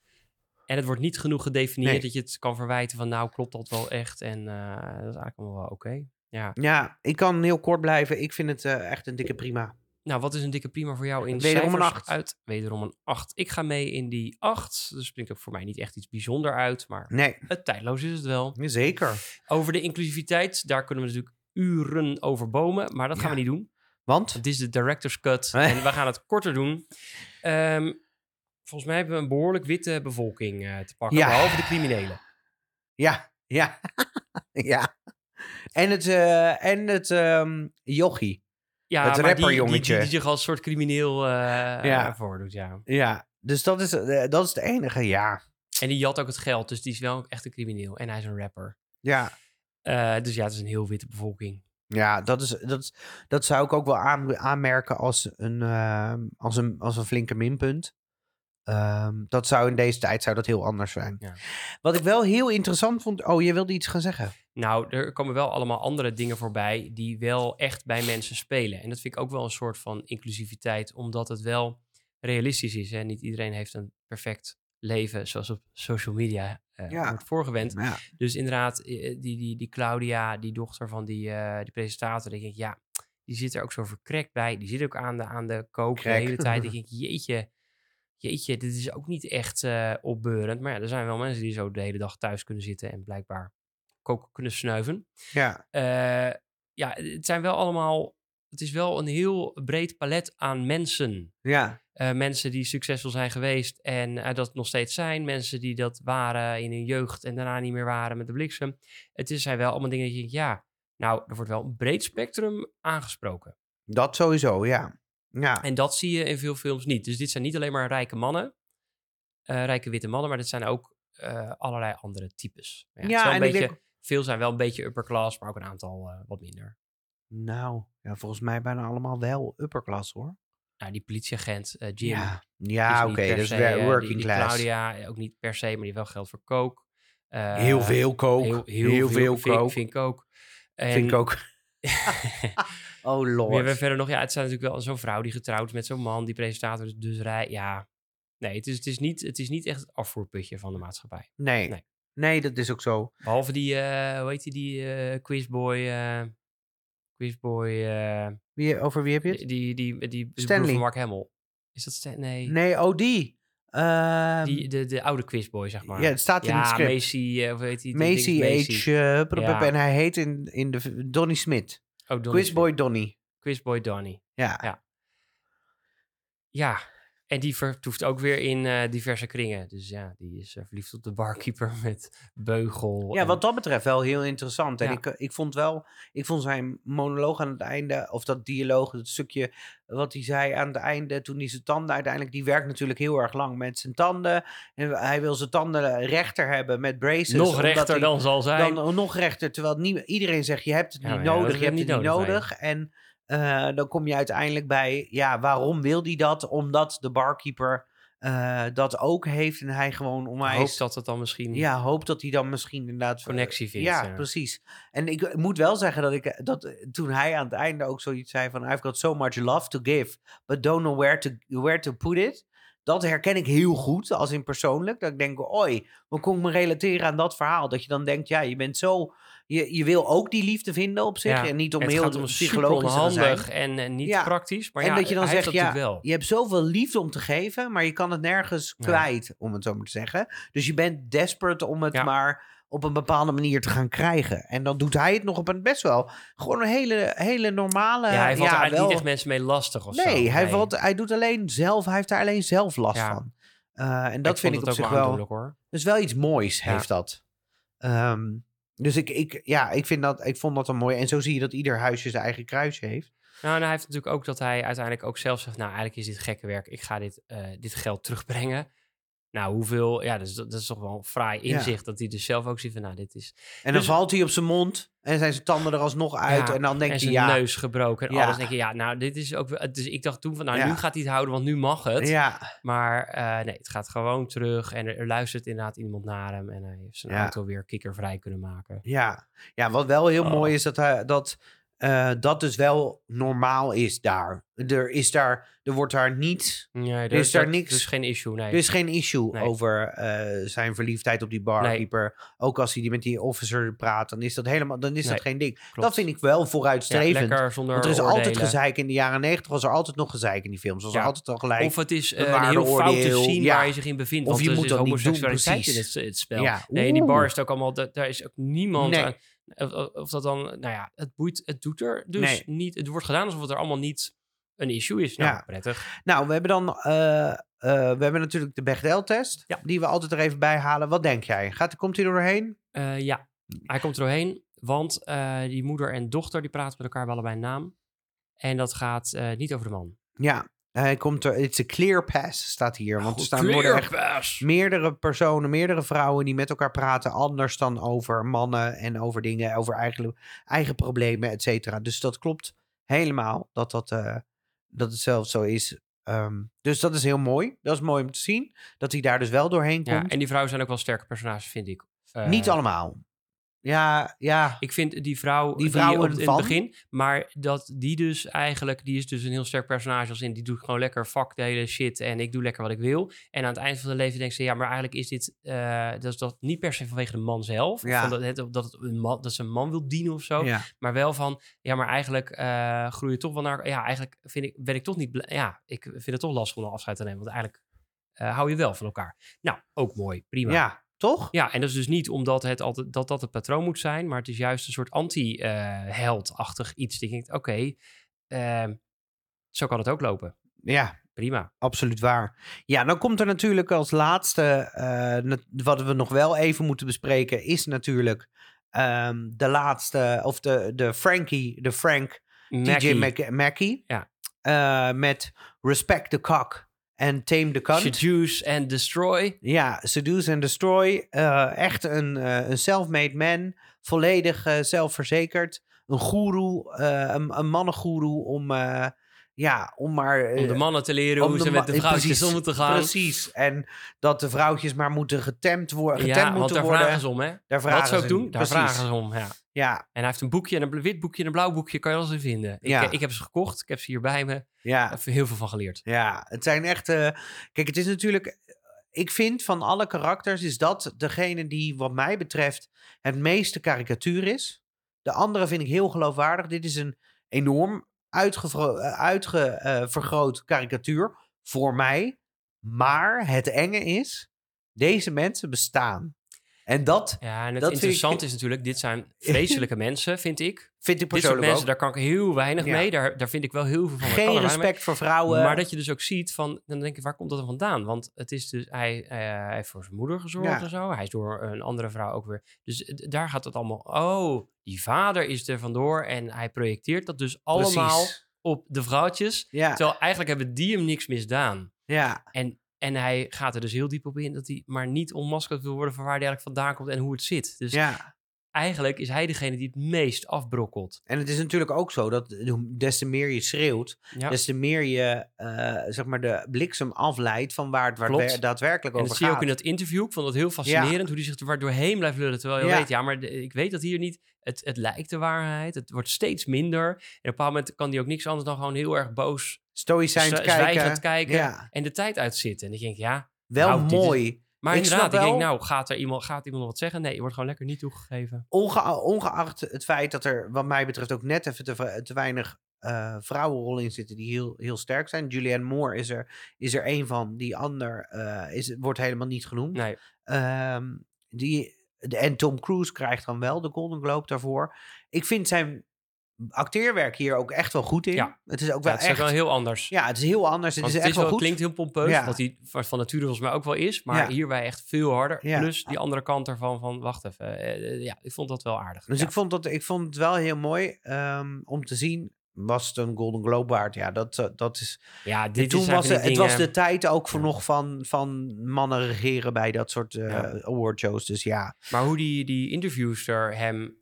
Speaker 2: En het wordt niet genoeg gedefinieerd
Speaker 1: Nee.
Speaker 2: dat je het kan verwijten van... nou, klopt dat wel echt? En eh, dat is eigenlijk allemaal wel oké. Ja.
Speaker 1: ja, ik kan heel kort blijven. Ik vind het eh, echt een dikke prima.
Speaker 2: Nou, wat is een dikke prima voor jou in
Speaker 1: Wederom een
Speaker 2: cijfers
Speaker 1: acht.
Speaker 2: uit? Wederom een 8. Ik ga mee in die 8. Dus springt ook voor mij niet echt iets bijzonder uit. Maar
Speaker 1: Nee,
Speaker 2: het tijdloos is het wel.
Speaker 1: zeker.
Speaker 2: Over de inclusiviteit, daar kunnen we natuurlijk uren over bomen. Maar dat gaan
Speaker 1: Ja.
Speaker 2: we niet doen.
Speaker 1: Want?
Speaker 2: Het is de director's cut en we gaan het korter doen. Ehm, volgens mij hebben we een behoorlijk witte bevolking eh, te pakken,
Speaker 1: Ja.
Speaker 2: behalve de criminelen.
Speaker 1: Ja, ja, ja. En het, eh en het ehm, jochie.
Speaker 2: Ja,
Speaker 1: Het
Speaker 2: maar die- die,
Speaker 1: rapperjongetje.
Speaker 2: zich als soort crimineel eh
Speaker 1: Ja.
Speaker 2: voordoet, ja.
Speaker 1: Ja, dus dat is, dat is de enige, ja.
Speaker 2: En die jat ook het geld, dus die is wel echt een crimineel. En hij is een rapper.
Speaker 1: Ja,
Speaker 2: dus ja, het is een heel witte bevolking.
Speaker 1: ja dat, is, dat, dat zou ik ook wel aan, aanmerken als een, ehm, als, een, als een flinke minpunt. Ehm, dat zou in deze tijd zou dat heel anders zijn.
Speaker 2: Ja.
Speaker 1: Wat ik wel heel interessant vond... Oh, je wilde iets gaan zeggen.
Speaker 2: Nou, er komen wel allemaal andere dingen voorbij die wel echt bij mensen spelen. En dat vind ik ook wel een soort van inclusiviteit, omdat het wel realistisch is. Hè? Niet iedereen heeft een perfect leven zoals op social media eh,
Speaker 1: Ja.
Speaker 2: wordt voorgewend.
Speaker 1: Ja,
Speaker 2: Dus inderdaad, eh, die, die, die Claudia, die dochter van die, eh, die presentator, denk ik, ja, die zit er ook zo verkrekt bij. Die zit ook aan de, aan de kook de hele tijd. denk ik, jeetje, jeetje, dit is ook niet echt eh, opbeurend. Maar ja, er zijn wel mensen die zo de hele dag thuis kunnen zitten en blijkbaar kook kunnen snuiven.
Speaker 1: ja,
Speaker 2: Eh, ja, het zijn wel allemaal, het is wel een heel breed palet aan mensen.
Speaker 1: ja,
Speaker 2: Eh, mensen die succesvol zijn geweest en dat nog steeds zijn. Mensen die dat waren in hun jeugd en daarna niet meer waren met de bliksem. Het is, zijn wel allemaal dingen dat je denkt, ja, nou, er wordt wel een breed spectrum aangesproken.
Speaker 1: dat sowieso, ja. Ja,
Speaker 2: En dat zie je in veel films niet. Dus dit zijn niet alleen maar rijke mannen, eh, rijke witte mannen, maar dit zijn ook eh, allerlei andere types. Ja, een beetje,
Speaker 1: denk-
Speaker 2: veel zijn wel een beetje upper class, maar ook een aantal eh, wat minder.
Speaker 1: nou, ja, volgens mij bijna allemaal wel upperclass, hoor.
Speaker 2: Nou, die politieagent, Jim.
Speaker 1: Ja, ja oké, weer
Speaker 2: eh, die-
Speaker 1: working
Speaker 2: die,
Speaker 1: class.
Speaker 2: Claudia, ook niet per se, maar die heeft wel geld voor kook.
Speaker 1: Heel veel kook.
Speaker 2: Heel,
Speaker 1: Heel, veel
Speaker 2: vind,
Speaker 1: kook.
Speaker 2: Vind ik ook. En,
Speaker 1: Vind ik ook. oh
Speaker 2: We
Speaker 1: lord.
Speaker 2: hebben verder nog, ja, het zijn natuurlijk wel zo'n vrouw die getrouwd is met zo'n man, die presentator is dus rij. Ja, nee, het is, het, is niet, het is niet echt het afvoerputje van de maatschappij.
Speaker 1: Nee.
Speaker 2: Nee.
Speaker 1: nee. dat is ook zo.
Speaker 2: Behalve die, eh, hoe heet die, die eh, quizboy, eh, quizboy,
Speaker 1: Wie, over wie heb je het?
Speaker 2: die, die, die, die,
Speaker 1: Stanley.
Speaker 2: van Mark Hamill. Is dat Stan? Nee.
Speaker 1: Nee, oh die. Ehm,
Speaker 2: Die, de, de oude quizboy, zeg maar.
Speaker 1: ja, het staat in
Speaker 2: ja,
Speaker 1: het script.
Speaker 2: Macy, eh, of weet hij?
Speaker 1: Macy H.
Speaker 2: Ja.
Speaker 1: En hij heet in, in de... Donny Smith.
Speaker 2: Oh, Donnie
Speaker 1: Quizboy Donny.
Speaker 2: Smith. Quizboy Donnie.
Speaker 1: Ja.
Speaker 2: Ja. Ja, en die vertoeft ook weer in eh, diverse kringen. Dus ja, die is eh, verliefd op de barkeeper met beugel.
Speaker 1: Ja,
Speaker 2: en-
Speaker 1: wat dat betreft wel heel interessant. En
Speaker 2: Ja.
Speaker 1: ik, ik vond wel, ik vond zijn monoloog aan het einde, of dat dialoog, het stukje wat hij zei aan het einde, toen hij zijn tanden uiteindelijk, die werkt natuurlijk heel erg lang met zijn tanden. En hij wil zijn tanden rechter hebben met braces.
Speaker 2: nog rechter
Speaker 1: hij-
Speaker 2: dan zal zijn.
Speaker 1: Dan nog rechter, terwijl niet, iedereen zegt, je hebt het
Speaker 2: Ja,
Speaker 1: niet nodig, je
Speaker 2: heb
Speaker 1: hebt het niet
Speaker 2: nodig.
Speaker 1: En eh, dan kom je uiteindelijk bij, ja, waarom wil hij dat? Omdat de barkeeper eh, dat ook heeft en hij gewoon onwijs...
Speaker 2: hoop dat het dan misschien
Speaker 1: Ja, hoop dat hij dan misschien inderdaad...
Speaker 2: connectie vindt.
Speaker 1: Ja,
Speaker 2: ja.
Speaker 1: precies. En ik moet wel zeggen dat ik dat eh, toen hij aan het einde ook zoiets zei van I've got so much love to give, but don't know where to where to put it. Dat herken ik heel goed, als in persoonlijk. Dat ik denk, oi, hoe kon ik me relateren aan dat verhaal? Dat je dan denkt, ja, je bent zo... Je, je wil ook die liefde vinden op zich.
Speaker 2: Ja,
Speaker 1: En niet om heel
Speaker 2: om
Speaker 1: psychologisch te zijn.
Speaker 2: handig en, en niet
Speaker 1: Ja,
Speaker 2: praktisch. Maar
Speaker 1: en
Speaker 2: ja,
Speaker 1: dat je dan zegt,
Speaker 2: dat
Speaker 1: ja,
Speaker 2: wel.
Speaker 1: Je hebt zoveel liefde om te geven, maar je kan het nergens kwijt, om het zo maar te zeggen. Dus je bent desperate om het maar op een bepaalde manier te gaan krijgen. En dan doet hij het nog op een best wel gewoon een hele, hele normale.
Speaker 2: ja, hij valt er eigenlijk
Speaker 1: wel-
Speaker 2: niet echt mensen mee lastig of zo.
Speaker 1: Nee, hij, valt, hij doet alleen zelf, hij heeft daar alleen zelf last
Speaker 2: Ja.
Speaker 1: van. Eh, en dat vind ik op zich
Speaker 2: ook
Speaker 1: wel.
Speaker 2: hoor.
Speaker 1: Dus wel iets moois
Speaker 2: Ja.
Speaker 1: heeft dat. Ehm, dus ik, ik, ja, ik, vind dat, ik vond dat een mooi. En zo zie je dat ieder huisje zijn eigen kruisje heeft.
Speaker 2: Nou, en hij heeft natuurlijk ook dat hij uiteindelijk ook zelf zegt... nou, eigenlijk is dit gekke werk. Ik ga dit, eh, dit geld terugbrengen. Nou, hoeveel... Ja, dat is, dat is toch wel een fraai
Speaker 1: Ja.
Speaker 2: inzicht... dat hij dus zelf ook ziet van... nou, dit is...
Speaker 1: En dan
Speaker 2: Dus-
Speaker 1: valt hij op zijn mond en zijn zijn tanden er alsnog uit.
Speaker 2: Ja,
Speaker 1: en dan denk
Speaker 2: en
Speaker 1: je,
Speaker 2: zijn
Speaker 1: ja,
Speaker 2: neus gebroken en
Speaker 1: Ja.
Speaker 2: alles. denk je, ja, nou, dit is ook... Dus ik dacht toen van, nou,
Speaker 1: Ja.
Speaker 2: nu gaat hij het houden... want nu mag het.
Speaker 1: ja,
Speaker 2: Maar eh, nee, het gaat gewoon terug. En er, er luistert inderdaad iemand naar hem... en hij heeft zijn
Speaker 1: Ja.
Speaker 2: auto weer kikkervrij kunnen maken.
Speaker 1: ja. ja, wat wel heel
Speaker 2: Oh.
Speaker 1: mooi is dat hij, dat, eh, dat dus wel normaal is daar. Er is daar, er wordt daar niet,
Speaker 2: Ja, er
Speaker 1: is daar niks-
Speaker 2: Dus geen issue, nee.
Speaker 1: er is geen issue
Speaker 2: Nee.
Speaker 1: over eh, zijn verliefdheid op die barkeeper. Ook als hij die met die officer praat, dan is dat helemaal, dan is dat geen ding.
Speaker 2: Klopt.
Speaker 1: Dat vind ik wel vooruitstrevend. Want er is altijd gezeik in de jaren negentig, was er altijd nog gezeik in die films. Was er altijd al gelijk.
Speaker 2: Of het is eh, een heel foute
Speaker 1: waardeoordeel,
Speaker 2: scene
Speaker 1: ja.
Speaker 2: waar je zich in bevindt.
Speaker 1: Of je
Speaker 2: er
Speaker 1: moet
Speaker 2: is
Speaker 1: dat niet doen,
Speaker 2: homoseksualiteit in
Speaker 1: precies.
Speaker 2: het, het spel.
Speaker 1: Ja,
Speaker 2: Nee, in die bar is het ook allemaal... da- Daar is ook niemand aan... Of, dat dan... Nou ja, het boeit... Het doet er dus
Speaker 1: Nee.
Speaker 2: niet... Het wordt gedaan alsof het er allemaal niet een issue is. Nou,
Speaker 1: Ja.
Speaker 2: prettig.
Speaker 1: Nou, we hebben dan eh, eh, we hebben natuurlijk de Bechdel-test,
Speaker 2: Ja.
Speaker 1: die we altijd er even bij halen. Wat denk jij? Gaat, komt hij er doorheen?
Speaker 2: Eh, ja, hij komt er doorheen. Want die moeder en dochter die praten met elkaar wel allebei een naam. En dat gaat niet over de man.
Speaker 1: Ja, hij komt er. It's a clear pass, staat hier. Want er staan worden echt meerdere personen, meerdere vrouwen die met elkaar praten. Anders dan over mannen en over dingen, over eigen, eigen problemen, et cetera. Dus dat klopt helemaal dat, dat, eh, dat het zelfs zo is. Ehm, dus dat is heel mooi. Dat is mooi om te zien. Dat hij daar dus wel doorheen
Speaker 2: Ja,
Speaker 1: komt.
Speaker 2: en die vrouwen zijn ook wel sterke personages, vind ik. Eh,
Speaker 1: Niet allemaal. Ja, ja.
Speaker 2: Ik vind die vrouw
Speaker 1: Die vrouwen
Speaker 2: op, in
Speaker 1: van?
Speaker 2: het begin, maar dat die dus eigenlijk, die is dus een heel sterk personage als in, die doet gewoon lekker fuck de hele shit en ik doe lekker wat ik wil. En aan het eind van de leven denkt ze, ja, maar eigenlijk is dit, eh, dat is dat niet per se vanwege de man zelf,
Speaker 1: Ja.
Speaker 2: van dat, het, dat, het een man, dat ze een man wil dienen of zo,
Speaker 1: ja.
Speaker 2: maar wel van, ja, maar eigenlijk eh groei je toch wel naar, ja, eigenlijk vind ik, ben ik toch niet, ja, ik vind het toch lastig om een afscheid te nemen, want eigenlijk eh, hou je wel van elkaar. Nou, ook mooi, prima.
Speaker 1: ja, toch?
Speaker 2: Ja, en dat is dus niet omdat het altijd, dat dat het patroon moet zijn, maar het is juist een soort anti-heldachtig iets. Die denkt, oké, ehm, zo kan het ook lopen.
Speaker 1: Ja,
Speaker 2: Prima.
Speaker 1: absoluut waar. Ja, dan komt er natuurlijk als laatste, eh, wat we nog wel even moeten bespreken, is natuurlijk ehm, de laatste, of de, de Frankie, de Frank, DJ
Speaker 2: Mackie,
Speaker 1: Mac- Mackie.
Speaker 2: Ja.
Speaker 1: Eh, met Respect the Cock en Tame the Cunt.
Speaker 2: Seduce and Destroy.
Speaker 1: Ja, Seduce and Destroy. Eh, echt een, eh, een self-made man. Volledig eh, zelfverzekerd. Een goeroe, een, een mannengoeroe om, ja, om maar...
Speaker 2: Om de mannen te leren hoe ze met de vrouwtjes
Speaker 1: precies,
Speaker 2: om moeten gaan.
Speaker 1: Precies. En dat de vrouwtjes maar moeten getemd, worden getemd
Speaker 2: Ja, want
Speaker 1: moeten
Speaker 2: daar
Speaker 1: worden.
Speaker 2: vragen ze om, hè?
Speaker 1: Daar vragen
Speaker 2: Wat ze ook doen, daar
Speaker 1: precies.
Speaker 2: vragen ze om, ja.
Speaker 1: Ja,
Speaker 2: En hij heeft een boekje, en een wit boekje en een blauw boekje, kan je eens in vinden. Ik,
Speaker 1: Ja.
Speaker 2: eh, ik heb ze gekocht, ik heb ze hier bij me.
Speaker 1: Ja.
Speaker 2: heb heel veel van geleerd.
Speaker 1: Ja, het zijn echt. eh, kijk, het is natuurlijk. Ik vind van alle karakters is dat degene die, wat mij betreft, het meeste karikatuur is. De andere vind ik heel geloofwaardig. Dit is een enorm uitgevergroot karikatuur voor mij. Maar het enge is, deze mensen bestaan. En dat
Speaker 2: Ja, en het
Speaker 1: Dat ik-
Speaker 2: interessante is natuurlijk, dit zijn vreselijke mensen, vind ik.
Speaker 1: vind ik
Speaker 2: Dit soort
Speaker 1: persoonlijk
Speaker 2: mensen,
Speaker 1: ook.
Speaker 2: daar kan ik heel weinig
Speaker 1: Ja.
Speaker 2: mee. Daar, daar vind ik wel heel veel van. Er
Speaker 1: Geen respect voor vrouwen.
Speaker 2: Maar dat je dus ook ziet van, dan denk ik, waar komt dat dan vandaan? Want het is dus, hij, eh, hij heeft voor zijn moeder gezorgd
Speaker 1: Ja.
Speaker 2: en zo. Hij is door een andere vrouw ook weer. Dus daar gaat het allemaal, oh, die vader is er vandoor en hij projecteert dat dus allemaal
Speaker 1: Precies.
Speaker 2: op de vrouwtjes.
Speaker 1: Ja,
Speaker 2: Terwijl eigenlijk hebben die hem niks misdaan.
Speaker 1: ja,
Speaker 2: En, en hij gaat er dus heel diep op in dat hij maar niet onmaskerd wil worden van waar hij eigenlijk vandaan komt en hoe het zit. Dus
Speaker 1: ja.
Speaker 2: Eigenlijk is hij degene die het meest afbrokkelt.
Speaker 1: En het is natuurlijk ook zo dat des te meer je schreeuwt,
Speaker 2: Ja.
Speaker 1: des te meer je eh, zeg maar de bliksem afleidt van waar het, waar daadwerkelijk
Speaker 2: En
Speaker 1: over
Speaker 2: dat zie je ook
Speaker 1: gaat.
Speaker 2: in dat interview. Ik vond het heel fascinerend hoe hij zich er waar doorheen blijft lullen. Terwijl je
Speaker 1: Ja.
Speaker 2: weet, ja, maar ik weet dat hier niet... Het, het lijkt de waarheid. Het wordt steeds minder. En op een bepaald moment kan hij ook niks anders dan gewoon heel erg boos...
Speaker 1: Stoïcijns kijken.
Speaker 2: kijken en de tijd uitzitten. En ik denk, ja...
Speaker 1: wel
Speaker 2: Nou,
Speaker 1: mooi.
Speaker 2: Maar
Speaker 1: Ik
Speaker 2: inderdaad, ik denk, nou, gaat, er iemand, gaat iemand nog wat zeggen? Nee, je wordt gewoon lekker niet toegegeven.
Speaker 1: Onge- ongeacht het feit dat er wat mij betreft ook net even te, weinig eh, vrouwenrollen in zitten die heel, heel sterk zijn. Julianne Moore is er, is er een van. Die ander eh, is, wordt helemaal niet genoemd.
Speaker 2: Nee,
Speaker 1: Ehm, die, de- en Tom Cruise krijgt dan wel de Golden Globe daarvoor. Ik vind zijn acteerwerk hier ook echt wel goed in.
Speaker 2: Ja.
Speaker 1: Het is ook
Speaker 2: ja,
Speaker 1: wel
Speaker 2: het is
Speaker 1: echt...
Speaker 2: wel heel anders.
Speaker 1: Ja, het is heel anders. Het is
Speaker 2: het
Speaker 1: echt
Speaker 2: is
Speaker 1: wel goed.
Speaker 2: klinkt heel pompeus,
Speaker 1: Ja.
Speaker 2: wat hij van nature volgens mij ook wel is. Maar
Speaker 1: Ja.
Speaker 2: hierbij echt veel harder.
Speaker 1: Ja.
Speaker 2: Plus die andere kant ervan van, wacht even. eh, eh, ja, ik vond dat wel aardig.
Speaker 1: Dus
Speaker 2: ja.
Speaker 1: ik, vond dat, ik vond het wel heel mooi ehm, om te zien. Was het een Golden Globe waard? Ja, dat, eh, dat is...
Speaker 2: ja,
Speaker 1: En
Speaker 2: dit
Speaker 1: toen
Speaker 2: is
Speaker 1: was het, het was de tijd ook voor
Speaker 2: Ja.
Speaker 1: nog van, van mannen regeren bij dat soort eh
Speaker 2: Ja.
Speaker 1: awardshows. Dus ja,
Speaker 2: Maar hoe die, die interviewster hem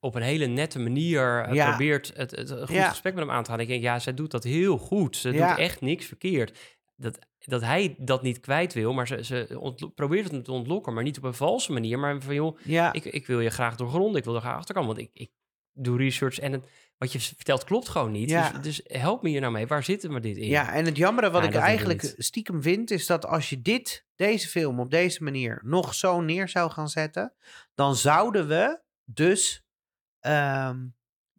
Speaker 2: op een hele nette manier eh,
Speaker 1: Ja.
Speaker 2: probeert het, het goed
Speaker 1: Ja.
Speaker 2: gesprek met hem aan te gaan. Ik denk, ja, zij doet dat heel goed. Ze
Speaker 1: Ja.
Speaker 2: doet echt niks verkeerd. Dat, dat hij dat niet kwijt wil, maar ze, ze probeert het te ontlokken. Maar niet op een valse manier, maar van, joh,
Speaker 1: ja,
Speaker 2: ik, ik wil je graag doorgronden. Ik wil er graag achterkomen, want ik, ik doe research en het, wat je vertelt klopt gewoon niet.
Speaker 1: Ja.
Speaker 2: Dus, dus help me hier nou mee. Waar zitten we dit in?
Speaker 1: ja, en het jammere wat
Speaker 2: Ja,
Speaker 1: ik eigenlijk stiekem vind... is dat als je dit, deze film op deze manier nog zo neer zou gaan zetten... dan zouden we dus ehm,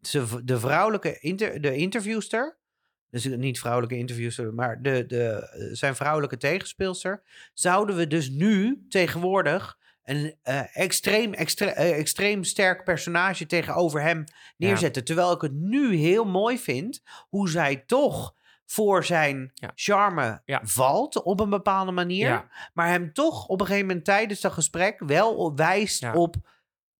Speaker 1: ze- de vrouwelijke inter, de interviewster... Dus niet vrouwelijke interviewster, maar de, de, eh, zijn vrouwelijke tegenspeelster. Zouden we dus nu tegenwoordig een eh, extreem, extre- eh, extreem sterk personage tegenover hem neerzetten. Terwijl ik het nu heel mooi vind hoe zij toch voor zijn
Speaker 2: Ja.
Speaker 1: charme
Speaker 2: Ja.
Speaker 1: valt op een bepaalde manier. Maar hem toch op een gegeven moment tijdens dat gesprek wel wijst op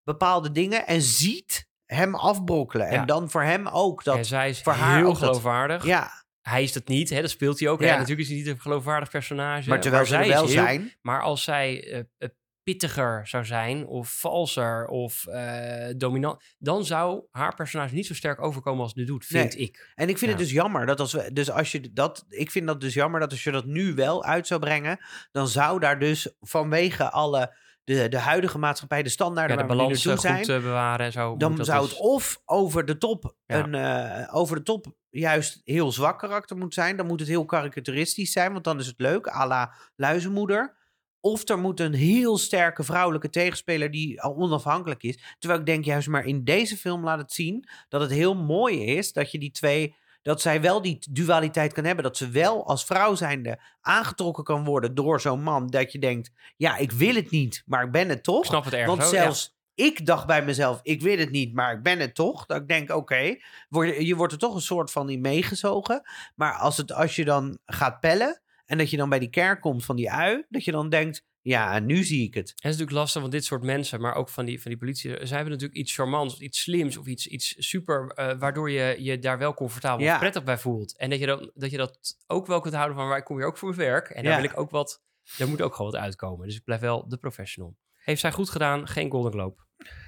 Speaker 1: bepaalde dingen en ziet. Hem afbrokkelen. En dan voor hem ook dat...
Speaker 2: en zij is
Speaker 1: voor haar
Speaker 2: heel
Speaker 1: dat-
Speaker 2: geloofwaardig.
Speaker 1: ja,
Speaker 2: Hij is dat niet, hè? dat speelt hij ook.
Speaker 1: Ja.
Speaker 2: Natuurlijk is hij niet een geloofwaardig personage.
Speaker 1: maar terwijl ze er
Speaker 2: zij
Speaker 1: wel
Speaker 2: heel-
Speaker 1: zijn...
Speaker 2: Maar als zij eh, eh, pittiger zou zijn, of valser, of eh, dominant... dan zou haar personage niet zo sterk overkomen als het nu doet, vind
Speaker 1: Nee.
Speaker 2: ik.
Speaker 1: En ik vind
Speaker 2: Ja.
Speaker 1: het dus jammer dat als we, dus als je dat, ik vind dat dus jammer dat als je dat nu wel uit zou brengen, dan zou daar dus vanwege alle de, de huidige maatschappij, de standaarden
Speaker 2: Ja, de
Speaker 1: waar we nu naartoe
Speaker 2: eh,
Speaker 1: zijn,
Speaker 2: goed eh, bewaren en zo.
Speaker 1: dan zou
Speaker 2: dus-
Speaker 1: het of over de top
Speaker 2: Ja.
Speaker 1: een eh, over de top juist heel zwak karakter moet zijn, dan moet het heel karikaturistisch zijn, want dan is het leuk, à la luizenmoeder. Of er moet een heel sterke vrouwelijke tegenspeler die al onafhankelijk is. Terwijl ik denk juist maar in deze film laat het zien dat het heel mooi is dat je die twee, dat zij wel die dualiteit kan hebben. Dat ze wel als vrouw zijnde aangetrokken kan worden door zo'n man. Dat je denkt, ja, ik wil het niet, maar ik ben het toch.
Speaker 2: Ik snap het ergens
Speaker 1: Want
Speaker 2: ja.
Speaker 1: zelfs ik dacht bij mezelf, ik wil het niet, maar ik ben het toch. Dat ik denk, oké, word- je wordt er toch een soort van in meegezogen. Maar als, het, als je dan gaat pellen en dat je dan bij die kerk komt van die ui, dat je dan denkt, ja, nu zie ik het.
Speaker 2: Het is natuurlijk lastig, want dit soort mensen, maar ook van die, van die politie, zij hebben natuurlijk iets charmants, of iets slims of iets, iets super, eh, waardoor je je daar wel comfortabel
Speaker 1: Ja.
Speaker 2: of prettig bij voelt. En dat je, dat, dat je dat ook wel kunt houden van, waar ik kom hier ook voor mijn werk. En daar
Speaker 1: Ja.
Speaker 2: wil ik ook wat, daar moet ook gewoon wat uitkomen. Dus ik blijf wel de professional. Heeft zij goed gedaan, geen Golden Globe.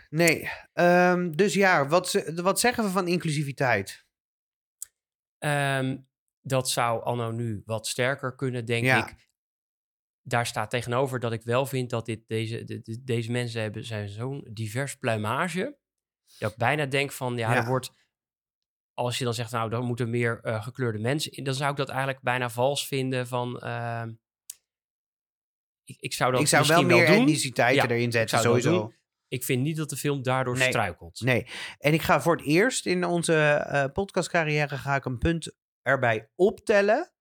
Speaker 1: Nee, ehm, dus ja, wat, ze- wat zeggen we van inclusiviteit?
Speaker 2: Ehm, dat zou anno nu wat sterker kunnen, denk
Speaker 1: Ja.
Speaker 2: ik. Daar staat tegenover dat ik wel vind dat dit, deze, de- de- deze mensen hebben zijn zo'n divers pluimage. Dat ik bijna denk van, ja,
Speaker 1: Ja.
Speaker 2: er wordt... Als je dan zegt, nou, dan moeten meer eh, gekleurde mensen in. Dan zou ik dat eigenlijk bijna vals vinden van... ehm, ik, ik zou dat
Speaker 1: ik zou wel meer etniciteiten
Speaker 2: Ja,
Speaker 1: erin zetten, sowieso.
Speaker 2: Ik vind niet dat de film daardoor
Speaker 1: Nee.
Speaker 2: struikelt.
Speaker 1: Nee, en ik ga voor het eerst in onze eh, podcastcarrière ga ik een punt erbij optellen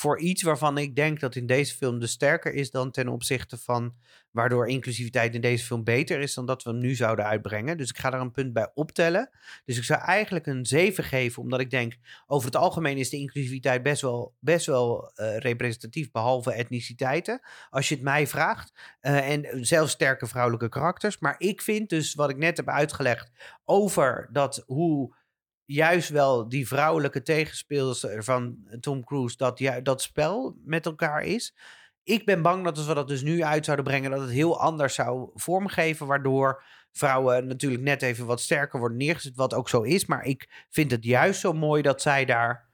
Speaker 1: voor iets waarvan ik denk dat in deze film dus sterker is dan ten opzichte van waardoor inclusiviteit in deze film beter is dan dat we nu zouden uitbrengen. Dus ik ga daar een punt bij optellen. Dus ik zou eigenlijk een 7 geven, omdat ik denk over het algemeen is de inclusiviteit best wel, best wel eh, representatief, behalve etniciteiten. Als je het mij vraagt. Eh, en zelfs sterke vrouwelijke karakters. Maar ik vind dus wat ik net heb uitgelegd over dat hoe juist wel die vrouwelijke tegenspeelster van Tom Cruise dat, ju- dat spel met elkaar is. Ik ben bang dat als we dat dus nu uit zouden brengen, dat het heel anders zou vormgeven, waardoor vrouwen natuurlijk net even wat sterker worden neergezet, wat ook zo is. Maar ik vind het juist zo mooi dat zij daar,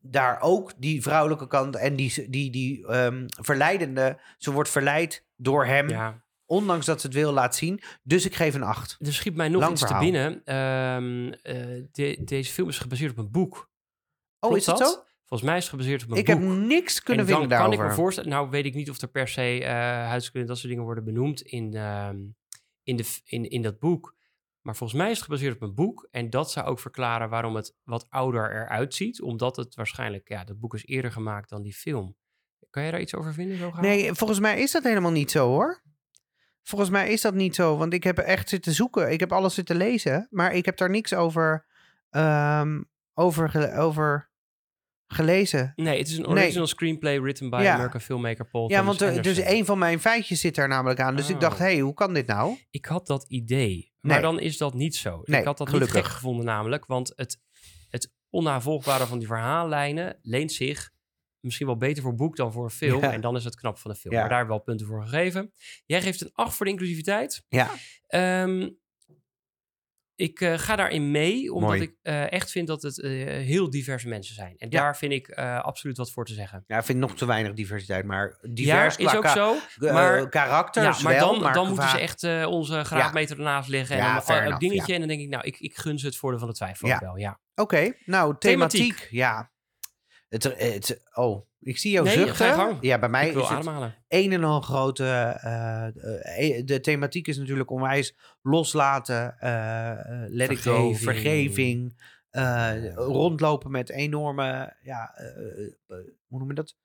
Speaker 1: daar ook die vrouwelijke kant en die, die, die ehm, verleidende, ze wordt verleid door hem,
Speaker 2: Ja.
Speaker 1: Ondanks dat ze het wil laat zien. Dus ik geef een 8.
Speaker 2: Er schiet mij nog
Speaker 1: Lang
Speaker 2: iets
Speaker 1: verhaal.
Speaker 2: te binnen. Ehm, eh, de- deze film is gebaseerd op een boek.
Speaker 1: Oh, is dat zo?
Speaker 2: Volgens mij is het gebaseerd op een
Speaker 1: Ik
Speaker 2: boek.
Speaker 1: heb niks kunnen
Speaker 2: en dan
Speaker 1: vinden
Speaker 2: kan
Speaker 1: daarover.
Speaker 2: ik me voorstellen... Nou, weet ik niet of er per se huidskleur en dat soort dingen worden benoemd in, ehm, in, de, in, in dat boek. Maar volgens mij is het gebaseerd op een boek. En dat zou ook verklaren waarom het wat ouder eruit ziet. Omdat het waarschijnlijk... Ja, dat boek is eerder gemaakt dan die film. Kan je daar iets over vinden? Zo?
Speaker 1: Nee, volgens mij is dat helemaal niet zo hoor. Volgens mij is dat niet zo, want ik heb echt zitten zoeken. Ik heb alles zitten lezen, maar ik heb daar niks over, ehm, over, over gelezen.
Speaker 2: Nee, het is een
Speaker 1: Nee.
Speaker 2: original screenplay written by
Speaker 1: Ja.
Speaker 2: American filmmaker Paul
Speaker 1: Ja,
Speaker 2: Thomas
Speaker 1: want er- dus een van mijn feitjes zit daar namelijk aan. Dus ik dacht,
Speaker 2: Oh.
Speaker 1: hé, hey, hoe kan dit nou?
Speaker 2: Ik had dat idee, maar
Speaker 1: Nee.
Speaker 2: dan is dat niet zo.
Speaker 1: Nee,
Speaker 2: ik had dat
Speaker 1: gelukkig.
Speaker 2: niet gek gevonden namelijk, want het, het onnavolgbare van die verhaallijnen leent zich misschien wel beter voor boek dan voor een film.
Speaker 1: Ja.
Speaker 2: En dan is het knap van de film.
Speaker 1: Ja.
Speaker 2: Maar daar wel punten voor gegeven. Jij geeft een 8 voor de inclusiviteit.
Speaker 1: Ja,
Speaker 2: Ehm, ik eh, ga daarin mee, omdat
Speaker 1: Mooi.
Speaker 2: ik eh, echt vind dat het eh, heel diverse mensen zijn. En
Speaker 1: Ja.
Speaker 2: daar vind ik absoluut wat voor te zeggen.
Speaker 1: ja ik vind nog te weinig diversiteit, maar divers
Speaker 2: ja, is ook zo. maar-
Speaker 1: karakters
Speaker 2: Ja, maar dan,
Speaker 1: maar
Speaker 2: dan moeten ze echt onze graadmeter ernaast leggen. En
Speaker 1: Ja,
Speaker 2: een dingetje. En dan denk ik, nou, ik, ik gun ze het voordeel van de twijfel wel. Ja.
Speaker 1: Oké, nou, thematiek.
Speaker 2: Thematiek.
Speaker 1: Ja. Het, het, oh, ik zie jou
Speaker 2: Nee,
Speaker 1: zuchten. Ja, bij mij is het een en al grote. eh, eh, de thematiek is natuurlijk onwijs loslaten, eh, eh, let it go,
Speaker 2: Vergeving.
Speaker 1: vergeving. eh, rondlopen met enorme, ja, eh, eh, eh, hoe noem je dat?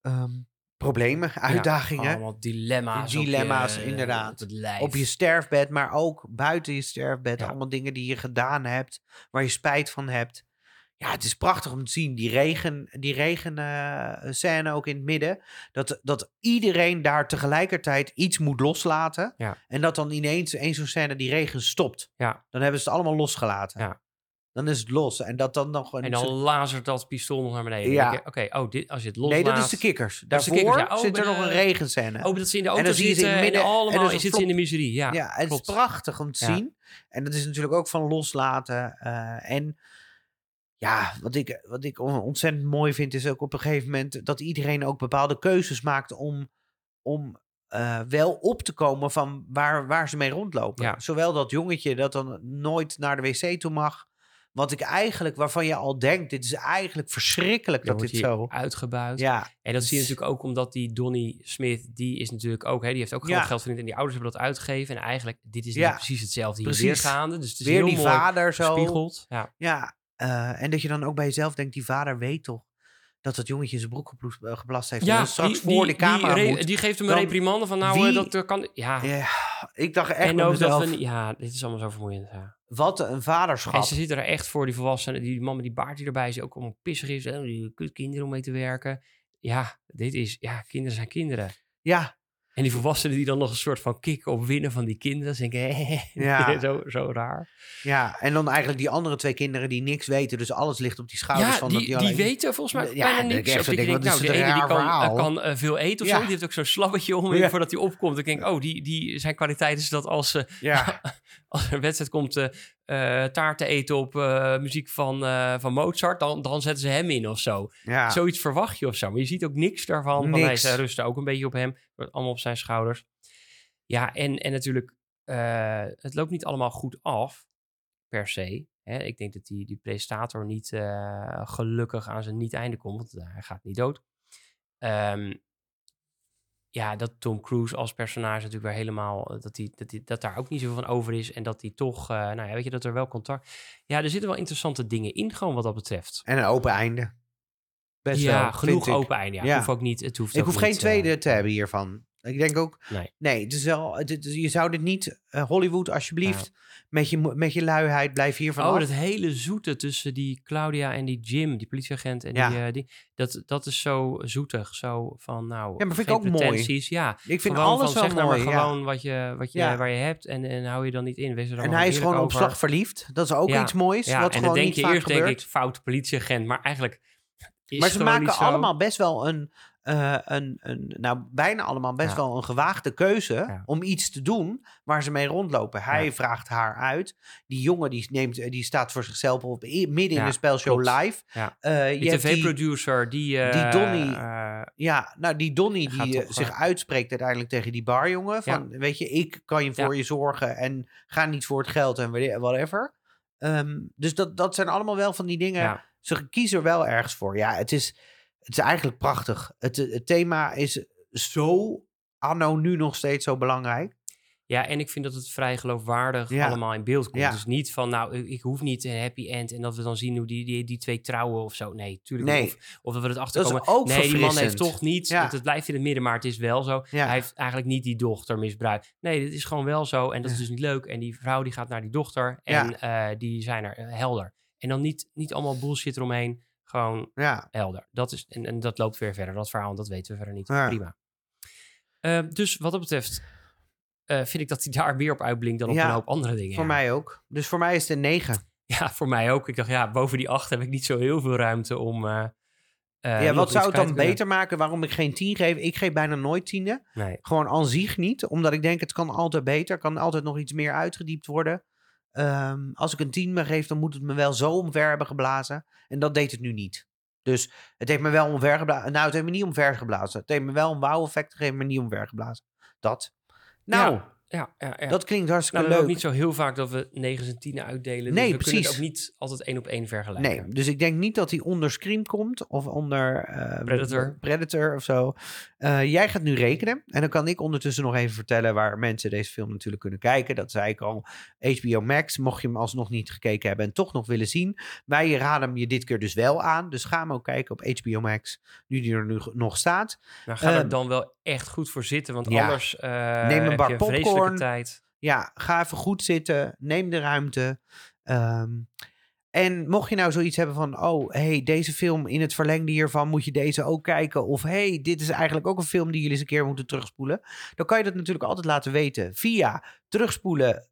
Speaker 1: Ehm, problemen, uitdagingen.
Speaker 2: allemaal dilemma's.
Speaker 1: Dilemma's,
Speaker 2: je-
Speaker 1: inderdaad.
Speaker 2: Op het lijf.
Speaker 1: op je sterfbed, maar ook buiten je sterfbed.
Speaker 2: Ja.
Speaker 1: Allemaal dingen die je gedaan hebt, waar je spijt van hebt. Ja, het is prachtig om te zien. Die regen, die regen eh, scène ook in het midden. Dat, dat iedereen daar tegelijkertijd iets moet loslaten.
Speaker 2: Ja.
Speaker 1: En dat dan ineens één zo'n scène die regen stopt.
Speaker 2: Ja.
Speaker 1: Dan hebben ze het allemaal losgelaten.
Speaker 2: Ja.
Speaker 1: Dan is het los. En dat dan nog een
Speaker 2: En dan lazert dat pistool nog naar beneden.
Speaker 1: Ja.
Speaker 2: Dan Oké, oh, dit, als je het loslaat...
Speaker 1: Nee, dat is de kikkers.
Speaker 2: de
Speaker 1: Daarvoor
Speaker 2: kikkers, ja. Oh,
Speaker 1: zit er nog een regenscène.
Speaker 2: Oh, dat ze in de
Speaker 1: En
Speaker 2: auto
Speaker 1: dan zie je ze in het
Speaker 2: zitten en
Speaker 1: midden en
Speaker 2: allemaal
Speaker 1: een
Speaker 2: zitten ze in de miserie. Ja,
Speaker 1: Ja, het is prachtig om te zien. En dat is natuurlijk ook van loslaten. eh, en ja, wat ik, wat ik on- ontzettend mooi vind, is ook op een gegeven moment dat iedereen ook bepaalde keuzes maakt om, om eh, wel op te komen van waar, waar ze mee rondlopen.
Speaker 2: Ja.
Speaker 1: Zowel dat jongetje dat dan nooit naar de wc toe mag. Wat ik eigenlijk, waarvan je al denkt, dit is eigenlijk verschrikkelijk
Speaker 2: Dan
Speaker 1: dat dit zo.
Speaker 2: uitgebuit.
Speaker 1: Ja,
Speaker 2: En dat zie je natuurlijk ook omdat die Donnie Smith, die is natuurlijk ook, hè, die heeft ook gewoon
Speaker 1: Ja.
Speaker 2: geld verdiend en die ouders hebben dat uitgegeven. En eigenlijk, dit is
Speaker 1: Ja.
Speaker 2: niet precies hetzelfde hier
Speaker 1: Precies.
Speaker 2: weergaande. Dus het is
Speaker 1: weer
Speaker 2: heel
Speaker 1: die
Speaker 2: mooi
Speaker 1: vader zo.
Speaker 2: Ja.
Speaker 1: Ja, eh, en dat je dan ook bij jezelf denkt, die vader weet toch dat dat jongetje zijn broek eh, geplast heeft. en dan straks voor de camera
Speaker 2: die,
Speaker 1: moet.
Speaker 2: die geeft hem een reprimande van nou,
Speaker 1: wie-
Speaker 2: eh, dat eh, kan... Ja,
Speaker 1: Ja, ik dacht echt
Speaker 2: en ook dat
Speaker 1: mezelf,
Speaker 2: we... niet- Ja, dit is allemaal zo vermoeiend. Ja.
Speaker 1: wat een vaderschap.
Speaker 2: En ze zitten er echt voor, die volwassenen. Die man met die baard die erbij is, ook allemaal pissig is. hè, Die kutkinderen om mee te werken. Ja, dit is... Ja, kinderen zijn kinderen.
Speaker 1: Ja,
Speaker 2: En die volwassenen die dan nog een soort van kick op winnen van die kinderen. Hé,
Speaker 1: Ja.
Speaker 2: zo, zo raar.
Speaker 1: ja, en dan eigenlijk die andere twee kinderen die niks weten. Dus alles ligt op die schouders
Speaker 2: ja,
Speaker 1: van
Speaker 2: die,
Speaker 1: dat
Speaker 2: die
Speaker 1: alleen-
Speaker 2: weten volgens mij
Speaker 1: Ja,
Speaker 2: bijna
Speaker 1: ik
Speaker 2: niks.
Speaker 1: echt
Speaker 2: ik
Speaker 1: denk,
Speaker 2: denk, nou, de ene die kan, eh, kan eh, veel eten of
Speaker 1: Ja.
Speaker 2: zo. Die heeft ook zo'n slabbetje om
Speaker 1: Ja.
Speaker 2: voordat hij opkomt. Ik denk, oh, die, die, zijn kwaliteit is dat als,
Speaker 1: Ja,
Speaker 2: als er een wedstrijd komt eh eh, taart te eten op eh, muziek van, eh, van Mozart, dan, dan zetten ze hem in of zo.
Speaker 1: ja.
Speaker 2: Zoiets verwacht je of zo. Maar je ziet ook niks daarvan. Want hij
Speaker 1: Niks.
Speaker 2: rusten ook een beetje op hem. Allemaal op zijn schouders. Ja, en, en natuurlijk, het loopt niet allemaal goed af, per se. Hè? Ik denk dat die, die presentator niet gelukkig aan zijn niet-einde komt, want hij gaat niet dood. Ehm, ja, dat Tom Cruise als personage natuurlijk weer helemaal... eh, Dat, die, dat, die, dat daar ook niet zoveel van over is. En dat hij toch, eh, nou ja, weet je, dat er wel contact... Ja, er zitten wel interessante dingen in gewoon wat dat betreft.
Speaker 1: En een open einde. Best
Speaker 2: ja,
Speaker 1: wel,
Speaker 2: genoeg open einde. Ja.
Speaker 1: Ja.
Speaker 2: Hoeft ook niet, het hoeft
Speaker 1: Ik hoef geen
Speaker 2: niet, eh,
Speaker 1: tweede te hebben hiervan. Ik denk ook,
Speaker 2: Nee.
Speaker 1: nee, is wel, je zou dit niet, eh, Hollywood alsjeblieft, met, je, met je luiheid, blijf hiervan
Speaker 2: Oh,
Speaker 1: af.
Speaker 2: dat hele zoete tussen die Claudia en die Jim, die politieagent en
Speaker 1: Ja.
Speaker 2: die, eh, die dat, dat is zo zoetig, zo van nou,
Speaker 1: Ja, maar vind ik ook mooi.
Speaker 2: Ja,
Speaker 1: ik vind
Speaker 2: gewoon
Speaker 1: alles
Speaker 2: van,
Speaker 1: wel
Speaker 2: zeg nou
Speaker 1: mooi,
Speaker 2: maar
Speaker 1: ja.
Speaker 2: gewoon wat je, wat je,
Speaker 1: Ja.
Speaker 2: waar je hebt en, en hou je dan niet in. Wees er dan
Speaker 1: En hij is gewoon op slag verliefd. Dat is ook iets moois,
Speaker 2: Ja,
Speaker 1: wat
Speaker 2: en dan
Speaker 1: gewoon
Speaker 2: denk
Speaker 1: niet
Speaker 2: je eerst denk
Speaker 1: gebeurt.
Speaker 2: ik fout politieagent, maar eigenlijk is
Speaker 1: maar ze maken allemaal best wel een, eh, een, een, nou bijna allemaal best
Speaker 2: Ja.
Speaker 1: wel een gewaagde keuze
Speaker 2: Ja.
Speaker 1: om iets te doen waar ze mee rondlopen. Hij
Speaker 2: Ja.
Speaker 1: vraagt haar uit. Die jongen die, neemt, eh, die staat voor zichzelf op midden in de spelshow
Speaker 2: klopt.
Speaker 1: live. Je
Speaker 2: Die
Speaker 1: hebt die,
Speaker 2: tv-producer die, eh,
Speaker 1: die Donnie- ja, nou die Donnie die zich uitspreekt uiteindelijk tegen die barjongen. Van, weet je, ik kan je voor je zorgen en ga niet voor het geld en whate- whatever. Ehm, dus dat, dat zijn allemaal wel van die dingen. Ze kiezen er wel ergens voor. Ja, het is, het is eigenlijk prachtig. Het, het thema is zo anno nu nog steeds zo belangrijk.
Speaker 2: Ja, en ik vind dat het vrij geloofwaardig
Speaker 1: Ja.
Speaker 2: allemaal in beeld komt.
Speaker 1: Ja.
Speaker 2: Dus niet van, nou, ik, ik hoef niet een happy end en dat we dan zien hoe die, die, die twee trouwen of zo. Nee, tuurlijk
Speaker 1: Nee.
Speaker 2: niet. Of, of dat we het
Speaker 1: Dat
Speaker 2: achterkomen.
Speaker 1: is ook
Speaker 2: nee, die man heeft toch niet,
Speaker 1: Ja.
Speaker 2: het blijft in het midden, maar het is wel zo. Hij heeft eigenlijk niet die dochter misbruikt. Nee, dit is gewoon wel zo en dat is dus niet leuk. En die vrouw die gaat naar die dochter en eh, die zijn er eh, helder. En dan niet, niet allemaal bullshit eromheen, gewoon
Speaker 1: Ja,
Speaker 2: helder. Dat is, en, en dat loopt weer verder. Dat verhaal, dat weten we verder niet.
Speaker 1: Ja.
Speaker 2: Prima. Eh, dus wat dat betreft eh, vind ik dat hij daar meer op uitblinkt dan op
Speaker 1: Ja,
Speaker 2: een hoop andere dingen.
Speaker 1: voor mij ook. Dus voor mij is het een 9.
Speaker 2: Ja, voor mij ook. Ik dacht, ja, boven die acht heb ik niet zo heel veel ruimte om... eh, eh,
Speaker 1: ja, wat zou het dan beter maken waarom ik geen 10 geef? Ik geef bijna nooit tienden.
Speaker 2: Nee.
Speaker 1: Gewoon aan zich niet. Omdat ik denk, het kan altijd beter. Kan altijd nog iets meer uitgediept worden. Ehm, als ik een 10 me geef, dan moet het me wel zo omver hebben geblazen. En dat deed het nu niet. Dus het heeft me wel omver geblazen. Nou, het heeft me niet omver geblazen. Het heeft me wel een wauw-effect gegeven, maar niet omver geblazen. Dat. Nou,
Speaker 2: ja, ja.
Speaker 1: dat klinkt
Speaker 2: nou,
Speaker 1: hartstikke
Speaker 2: ook
Speaker 1: leuk.
Speaker 2: niet zo heel vaak dat we 9 en 10 uitdelen.
Speaker 1: Nee,
Speaker 2: dus we kunnen
Speaker 1: precies.
Speaker 2: het ook niet altijd één op één vergelijken.
Speaker 1: Nee, dus ik denk niet dat hij onder Scream komt of onder eh,
Speaker 2: Predator.
Speaker 1: Predator of zo. Eh, jij gaat nu rekenen en dan kan ik ondertussen nog even vertellen waar mensen deze film natuurlijk kunnen kijken. Dat zei ik al. HBO Max, mocht je hem alsnog niet gekeken hebben en toch nog willen zien. Wij raden hem je dit keer dus wel aan. Dus ga hem ook kijken op HBO Max, nu die er nu nog staat.
Speaker 2: Nou, we
Speaker 1: Ehm,
Speaker 2: er dan wel echt goed voor zitten, want
Speaker 1: ja.
Speaker 2: anders eh
Speaker 1: Neem een bak popcorn.
Speaker 2: Tijd.
Speaker 1: Ja, ga even goed zitten. Neem de ruimte. Ehm, En mocht je nou zoiets hebben van, oh, hey, deze film in het verlengde hiervan moet je deze ook kijken. Of hey, dit is eigenlijk ook een film die jullie eens een keer moeten terugspoelen. Dan kan je dat natuurlijk altijd laten weten via terugspoelen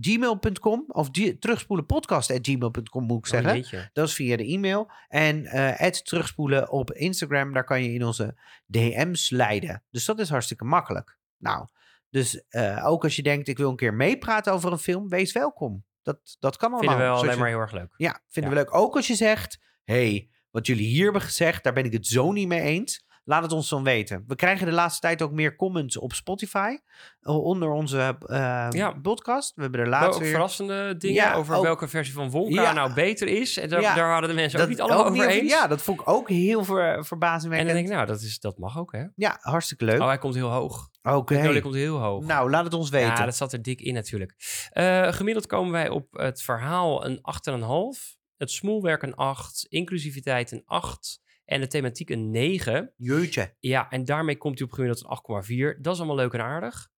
Speaker 1: gmail.com of terugspoelenpodcast.gmail.com moet ik
Speaker 2: Oh,
Speaker 1: zeggen. Dat is via de e-mail. En eh terugspoelen op Instagram, daar kan je in onze DM's leiden. Dus dat is hartstikke makkelijk. Nou, dus eh, ook als je denkt, ik wil een keer meepraten over een film, wees welkom. Dat, dat kan allemaal.
Speaker 2: Vinden we alleen
Speaker 1: je-
Speaker 2: maar heel erg leuk.
Speaker 1: Ja, vinden
Speaker 2: Ja.
Speaker 1: we leuk. Ook als je zegt, hey, wat jullie hier hebben gezegd, daar ben ik het zo niet mee eens. Laat het ons dan weten. We krijgen de laatste tijd ook meer comments op Spotify. eh, Onder onze eh,
Speaker 2: Ja.
Speaker 1: podcast. We hebben er laatst
Speaker 2: ook
Speaker 1: weer...
Speaker 2: verrassende dingen
Speaker 1: Ja,
Speaker 2: over
Speaker 1: ook-
Speaker 2: welke versie van Wonka
Speaker 1: Ja.
Speaker 2: nou beter is. En daar, hadden de mensen ook niet allemaal
Speaker 1: ook
Speaker 2: over
Speaker 1: niet-
Speaker 2: eens.
Speaker 1: Ja, dat vond ik ook heel ver,
Speaker 2: en dan denk ik, nou, dat, is, dat mag ook, hè?
Speaker 1: Ja, hartstikke leuk.
Speaker 2: Oh, hij komt heel hoog.
Speaker 1: Oké.
Speaker 2: Magnolia komt heel hoog.
Speaker 1: Nou, laat het ons weten.
Speaker 2: Ja, dat zat er dik in natuurlijk. Eh, gemiddeld komen wij op het verhaal een 8,5. Het smoelwerk een 8. Inclusiviteit een 8. En de thematiek een 9.
Speaker 1: Jeutje.
Speaker 2: Ja, en daarmee komt hij op gemiddeld een 8,4. Dat is allemaal leuk en aardig.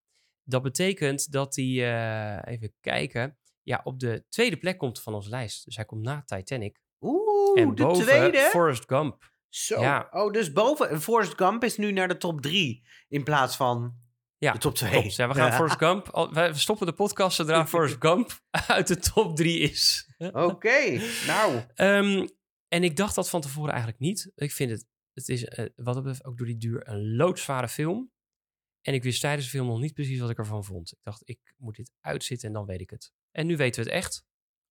Speaker 2: Dat betekent dat hij, eh, even kijken, ja, op de tweede plek komt van onze lijst. Dus hij komt na Titanic.
Speaker 1: Oeh,
Speaker 2: en
Speaker 1: de
Speaker 2: boven
Speaker 1: tweede.
Speaker 2: Forrest Gump.
Speaker 1: Zo.
Speaker 2: Ja.
Speaker 1: Oh, dus boven. Forrest Gump is nu naar de top 3 in plaats van
Speaker 2: Ja,
Speaker 1: de top 2.
Speaker 2: Klopt. Ja, we gaan Forrest Gump. al- We stoppen de podcast zodra Forrest Gump uit de top 3 is.
Speaker 1: Oké, nou.
Speaker 2: Ehm, en ik dacht dat van tevoren eigenlijk niet. Ik vind het, het is eh, wat dat betreft ook door die duur een loodzware film. En ik wist tijdens de film nog niet precies wat ik ervan vond. Ik dacht, ik moet dit uitzitten en dan weet ik het. En nu weten we het echt.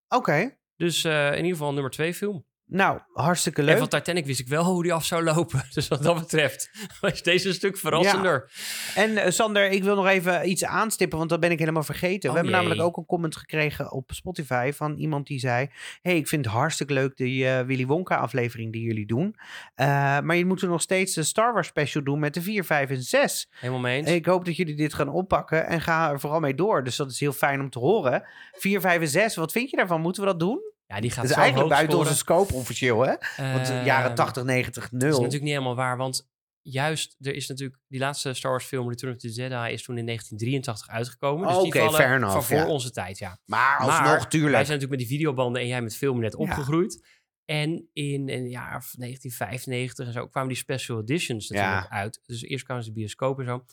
Speaker 1: Oké.
Speaker 2: Dus eh, in ieder geval nummer twee film.
Speaker 1: Nou, hartstikke
Speaker 2: En
Speaker 1: leuk.
Speaker 2: van Titanic wist ik wel hoe die af zou lopen. Dus wat dat betreft was deze een stuk verrassender.
Speaker 1: En eh, Sander, ik wil nog even iets aanstippen, want dat ben ik helemaal vergeten.
Speaker 2: Oh,
Speaker 1: we hebben
Speaker 2: jee.
Speaker 1: namelijk ook een comment gekregen op Spotify van iemand die zei... hey, ik vind het hartstikke leuk die eh, Willy Wonka aflevering die jullie doen. Eh, maar je moet er nog steeds de Star Wars special doen met de 4, 5 en 6.
Speaker 2: Helemaal mee eens.
Speaker 1: Ik hoop dat jullie dit gaan oppakken en ga er vooral mee door. Dus dat is heel fijn om te horen. 4, 5 en 6, wat vind je daarvan? Moeten we dat doen?
Speaker 2: Ja, die gaat zo
Speaker 1: eigenlijk buiten onze scope officieel, hè? Want jaren 80, 90, 0.
Speaker 2: Dat is natuurlijk niet helemaal waar, want juist, er is natuurlijk die laatste Star Wars film, Return of the Jedi, is toen in 1983 uitgekomen. Dus die vallen
Speaker 1: enough,
Speaker 2: van voor
Speaker 1: ja.
Speaker 2: onze tijd, ja.
Speaker 1: Maar alsnog,
Speaker 2: maar wij
Speaker 1: tuurlijk.
Speaker 2: zijn natuurlijk met die videobanden en jij met film net
Speaker 1: Ja.
Speaker 2: opgegroeid. En in een jaar of 1995 en zo kwamen die special editions natuurlijk uit. Dus eerst kwamen ze de bioscoop en zo.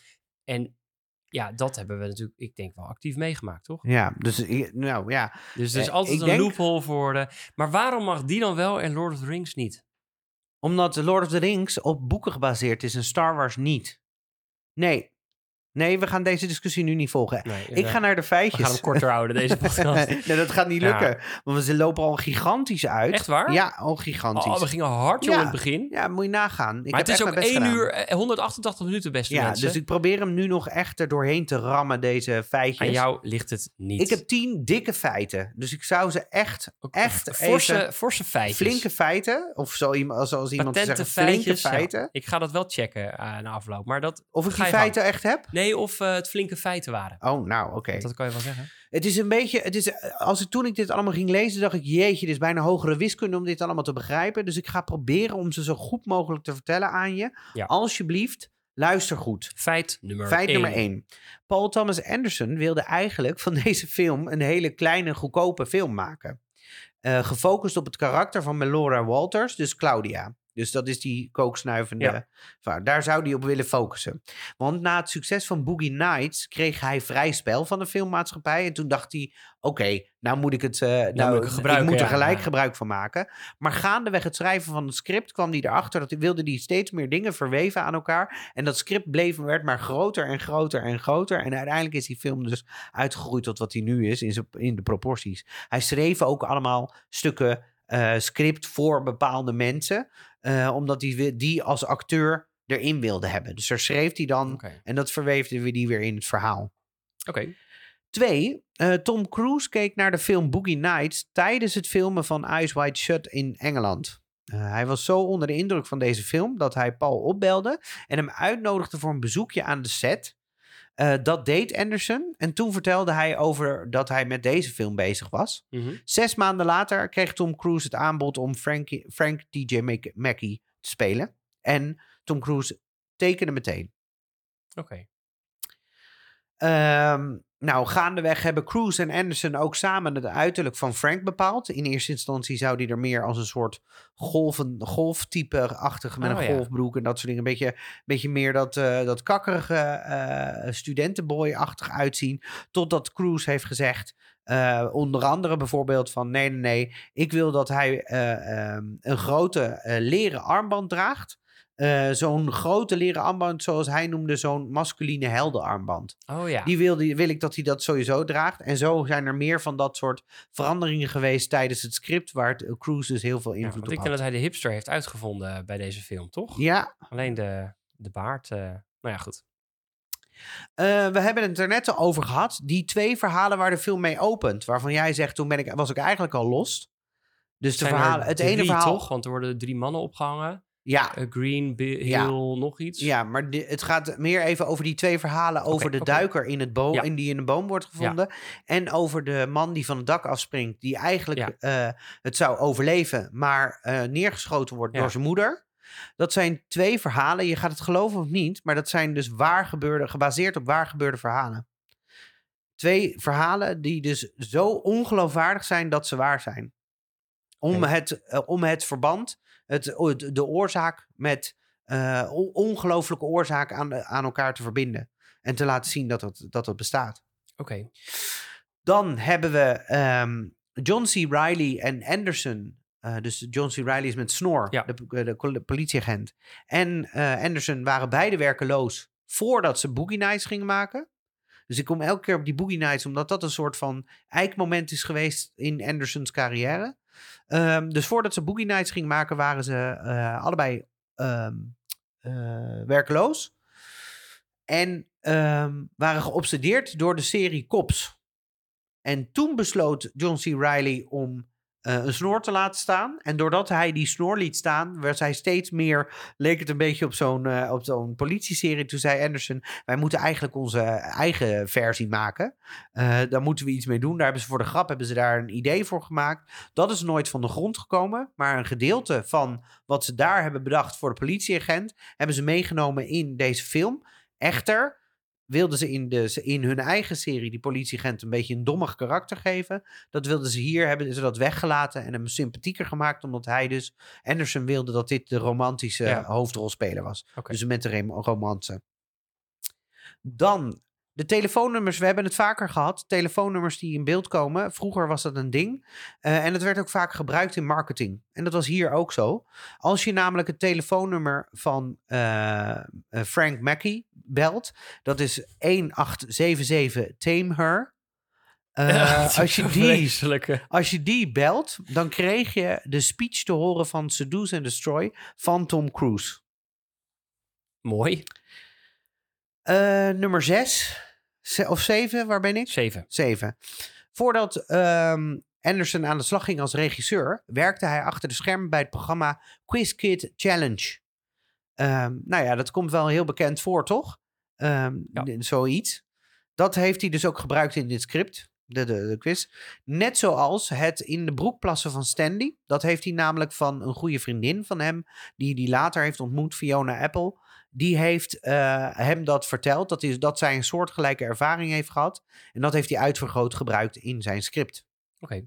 Speaker 2: En ja, dat hebben we natuurlijk, ik denk wel actief meegemaakt, toch?
Speaker 1: Ja, dus nou ja.
Speaker 2: Dus er is
Speaker 1: Eh,
Speaker 2: altijd
Speaker 1: ik
Speaker 2: een
Speaker 1: denk-
Speaker 2: loophole voor de... Maar waarom mag die dan wel en Lord of the Rings niet?
Speaker 1: Omdat Lord of the Rings op boeken gebaseerd is en Star Wars niet. Nee. Nee, we gaan deze discussie nu niet volgen.
Speaker 2: Nee,
Speaker 1: Ik ga naar de
Speaker 2: We
Speaker 1: feitjes.
Speaker 2: gaan hem korter houden, deze podcast.
Speaker 1: nee, dat gaat niet
Speaker 2: Ja.
Speaker 1: lukken. Want ze lopen al gigantisch uit.
Speaker 2: Echt waar?
Speaker 1: Ja, al gigantisch.
Speaker 2: Oh, we gingen hard joh
Speaker 1: Ja.
Speaker 2: in het begin.
Speaker 1: Ja, moet je nagaan. Ik
Speaker 2: maar
Speaker 1: heb
Speaker 2: het is ook
Speaker 1: mijn best
Speaker 2: 1
Speaker 1: gedaan.
Speaker 2: uur, eh, 188 minuten, beste
Speaker 1: Ja,
Speaker 2: mensen.
Speaker 1: dus ik probeer hem nu nog echt er doorheen te rammen, deze feitjes.
Speaker 2: Aan jou ligt het niet.
Speaker 1: Ik heb tien dikke feiten. Dus ik zou ze echt, echt
Speaker 2: forse,
Speaker 1: even...
Speaker 2: forse feitjes.
Speaker 1: Flinke feiten. Of zo zoals iemand zegt, flinke
Speaker 2: feitjes. ja.
Speaker 1: feiten.
Speaker 2: Ik ga dat wel checken eh, na afloop. Maar dat,
Speaker 1: Of ik die feiten echt heb?
Speaker 2: nee, of eh, het flinke feiten waren.
Speaker 1: Oh, nou, oké.
Speaker 2: Dat kan je wel zeggen.
Speaker 1: Het is een beetje, het is, als ik toen ik dit allemaal ging lezen, dacht ik, jeetje, dit is bijna hogere wiskunde om dit allemaal te begrijpen. Dus ik ga proberen om ze zo goed mogelijk te vertellen aan je.
Speaker 2: Ja.
Speaker 1: Alsjeblieft, luister goed.
Speaker 2: Feit nummer
Speaker 1: Feit
Speaker 2: één.
Speaker 1: nummer 1. Paul Thomas Anderson wilde eigenlijk van deze film een hele kleine, goedkope film maken. Eh, gefocust op het karakter van Melora Walters, dus Claudia. Dus dat is die kooksnuivende
Speaker 2: Ja.
Speaker 1: Daar zou hij op willen focussen. Want na het succes van Boogie Nights kreeg hij vrij spel van de filmmaatschappij. En toen dacht hij, oké, nou moet ik het, eh, nou,
Speaker 2: moet ik
Speaker 1: moet er gelijk
Speaker 2: Ja.
Speaker 1: gebruik van maken. Maar gaandeweg het schrijven van het script kwam hij erachter dat hij wilde die steeds meer dingen verweven aan elkaar. En dat script bleef werd maar groter en groter en groter. En uiteindelijk is die film dus uitgegroeid tot wat hij nu is in, zijn- in de proporties. Hij schreef ook allemaal stukken script voor bepaalde mensen. eh, omdat hij wi- die als acteur erin wilde hebben. Dus daar schreef hij dan. En dat verweefde we die weer in het verhaal.
Speaker 2: Oké.
Speaker 1: Twee, eh, Tom Cruise keek naar de film Boogie Nights tijdens het filmen van Eyes Wide Shut in Engeland. Eh, hij was zo onder de indruk van deze film dat hij Paul opbelde en hem uitnodigde voor een bezoekje aan de set. Eh, dat deed Anderson en toen vertelde hij over dat hij met deze film bezig was.
Speaker 2: Mhm.
Speaker 1: Zes maanden later kreeg Tom Cruise het aanbod om Frankie, Frank DJ Mac- Mackie te spelen. En Tom Cruise tekende meteen.
Speaker 2: Oké.
Speaker 1: Ehm, nou, gaandeweg hebben Cruise en Anderson ook samen het uiterlijk van Frank bepaald. In eerste instantie zou die er meer als een soort golven, golftype-achtig met
Speaker 2: Oh,
Speaker 1: een
Speaker 2: ja.
Speaker 1: golfbroek en dat soort dingen. Een beetje, beetje meer dat, eh, dat kakkerige eh studentenboy-achtig uitzien. Totdat Cruise heeft gezegd, eh, onder andere bijvoorbeeld van nee, nee, nee. Ik wil dat hij eh, ehm, een grote leren armband draagt. Eh, zo'n grote leren armband, zoals hij noemde, zo'n masculine heldenarmband.
Speaker 2: Oh ja.
Speaker 1: Die wil, die wil ik dat hij dat sowieso draagt. En zo zijn er meer van dat soort veranderingen geweest tijdens het script, waar het, eh, Cruise dus heel veel
Speaker 2: Ja,
Speaker 1: invloed
Speaker 2: want ik
Speaker 1: op
Speaker 2: denk
Speaker 1: had.
Speaker 2: dat hij de hipster heeft uitgevonden bij deze film, toch?
Speaker 1: Ja,
Speaker 2: Alleen de, de baard. eh, nou ja, goed.
Speaker 1: eh, we hebben het er net al over gehad. Die twee verhalen waar de film mee opent, waarvan jij zegt, toen ben ik, was ik eigenlijk al lost. Dus de
Speaker 2: er
Speaker 1: verhalen, het ene verhaal...
Speaker 2: toch? Want er worden drie mannen opgehangen.
Speaker 1: Ja,
Speaker 2: Eh, Green,
Speaker 1: Ja.
Speaker 2: Hill, nog iets.
Speaker 1: Ja, maar het gaat meer even over die twee verhalen. Over de duiker in het boom,
Speaker 2: Ja.
Speaker 1: in die in de boom wordt gevonden. En over de man die van het dak afspringt. Die eigenlijk eh, het zou overleven, maar eh, neergeschoten wordt door zijn moeder. Dat zijn twee verhalen. Je gaat het geloven of niet, maar dat zijn dus waar gebeurde, gebaseerd op waar gebeurde verhalen. Twee verhalen die dus zo ongeloofwaardig zijn dat ze waar zijn. Om, het, om het verband, het, de oorzaak met eh, on- ongelooflijke oorzaak aan, aan elkaar te verbinden. En te laten zien dat dat het bestaat.
Speaker 2: Oké.
Speaker 1: Dan hebben we ehm, John C. Riley en Anderson. Eh, dus John C. Riley is met snor,
Speaker 2: Ja.
Speaker 1: de, de, de politieagent. En eh, Anderson waren beide werkeloos voordat ze Boogie Nights gingen maken. Dus ik kom elke keer op die Boogie Nights, omdat dat een soort van eikmoment is geweest in Andersons carrière. Ehm, dus voordat ze Boogie Nights gingen maken, waren ze eh, allebei ehm, eh, werkeloos. En ehm, waren geobsedeerd door de serie Cops. En toen besloot John C. Riley om eh, een snor te laten staan. En doordat hij die snor liet staan, werd hij steeds meer. leek het een beetje op zo'n eh, op zo'n politieserie. Toen zei Anderson: Wij moeten eigenlijk onze eigen versie maken. Eh, daar moeten we iets mee doen. Daar hebben ze voor de grap hebben ze daar een idee voor gemaakt. Dat is nooit van de grond gekomen. Maar een gedeelte van wat ze daar hebben bedacht voor de politieagent. hebben ze meegenomen in deze film. Echter wilden ze in, de, in hun eigen serie die politieagent een beetje een dommig karakter geven. Dat wilden ze hier, hebben ze dat weggelaten en hem sympathieker gemaakt. Omdat hij dus, Anderson wilde dat dit de romantische
Speaker 2: Ja.
Speaker 1: hoofdrolspeler was. Dus met de romance. Dan de telefoonnummers. We hebben het vaker gehad. Telefoonnummers die in beeld komen. Vroeger was dat een ding. Eh, en het werd ook vaak gebruikt in marketing. En dat was hier ook zo. Als je namelijk het telefoonnummer van eh, eh, Frank Mackey belt. Dat is 1877 Tame Her. Eh, als, je die, als je die belt, dan kreeg je de speech te horen van Seduce and Destroy van Tom Cruise.
Speaker 2: Mooi.
Speaker 1: Eh, nummer 6 of 7, waar ben ik?
Speaker 2: Zeven.
Speaker 1: 7. Voordat ehm, Anderson aan de slag ging als regisseur, werkte hij achter de schermen bij het programma Quiz Kid Challenge. Ehm, nou ja, dat komt wel heel bekend voor, toch?
Speaker 2: Ja.
Speaker 1: d- Zoiets. Dat heeft hij dus ook gebruikt in dit script, de, de, de quiz. Net zoals het in de broek plassen van Stanley. Dat heeft hij namelijk van een goede vriendin van hem, die hij later heeft ontmoet, Fiona Apple. Die heeft eh, hem dat verteld, dat, is, dat zij een soortgelijke ervaring heeft gehad. En dat heeft hij uitvergroot gebruikt in zijn script.
Speaker 2: Oké.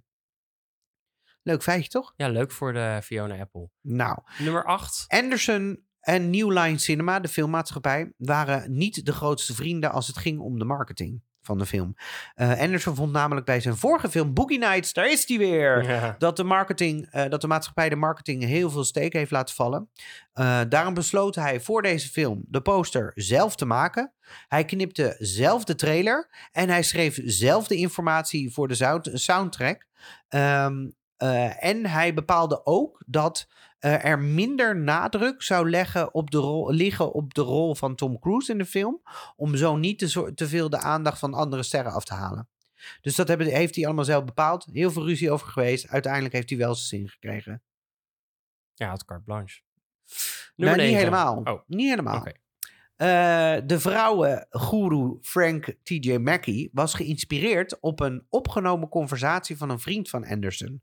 Speaker 1: Leuk feitje, toch?
Speaker 2: Ja, leuk voor de Fiona Apple.
Speaker 1: Nou,
Speaker 2: Nummer acht.
Speaker 1: Anderson en New Line Cinema, de filmmaatschappij, waren niet de grootste vrienden als het ging om de marketing van de film. Eh, Anderson vond namelijk bij zijn vorige film Boogie Nights, daar is hij weer,
Speaker 2: Ja.
Speaker 1: dat de marketing, eh, dat de maatschappij de marketing heel veel steek heeft laten vallen. Eh, daarom besloot hij voor deze film de poster zelf te maken. Hij knipte zelf de trailer en hij schreef zelf de informatie voor de sound- soundtrack. Ehm, eh, en hij bepaalde ook dat eh, er minder nadruk zou leggen op de rol, liggen op de rol van Tom Cruise in de film. Om zo niet te, te veel de aandacht van andere sterren af te halen. Dus dat hebben, heeft hij allemaal zelf bepaald. Heel veel ruzie over geweest. Uiteindelijk heeft hij wel zijn zin gekregen.
Speaker 2: Ja, het carte blanche.
Speaker 1: Nou,
Speaker 2: Nummer
Speaker 1: niet helemaal.
Speaker 2: Oh,
Speaker 1: Niet helemaal.
Speaker 2: oké.
Speaker 1: Eh, de vrouwengoeroe Frank T.J. Mackey was geïnspireerd op een opgenomen conversatie van een vriend van Anderson.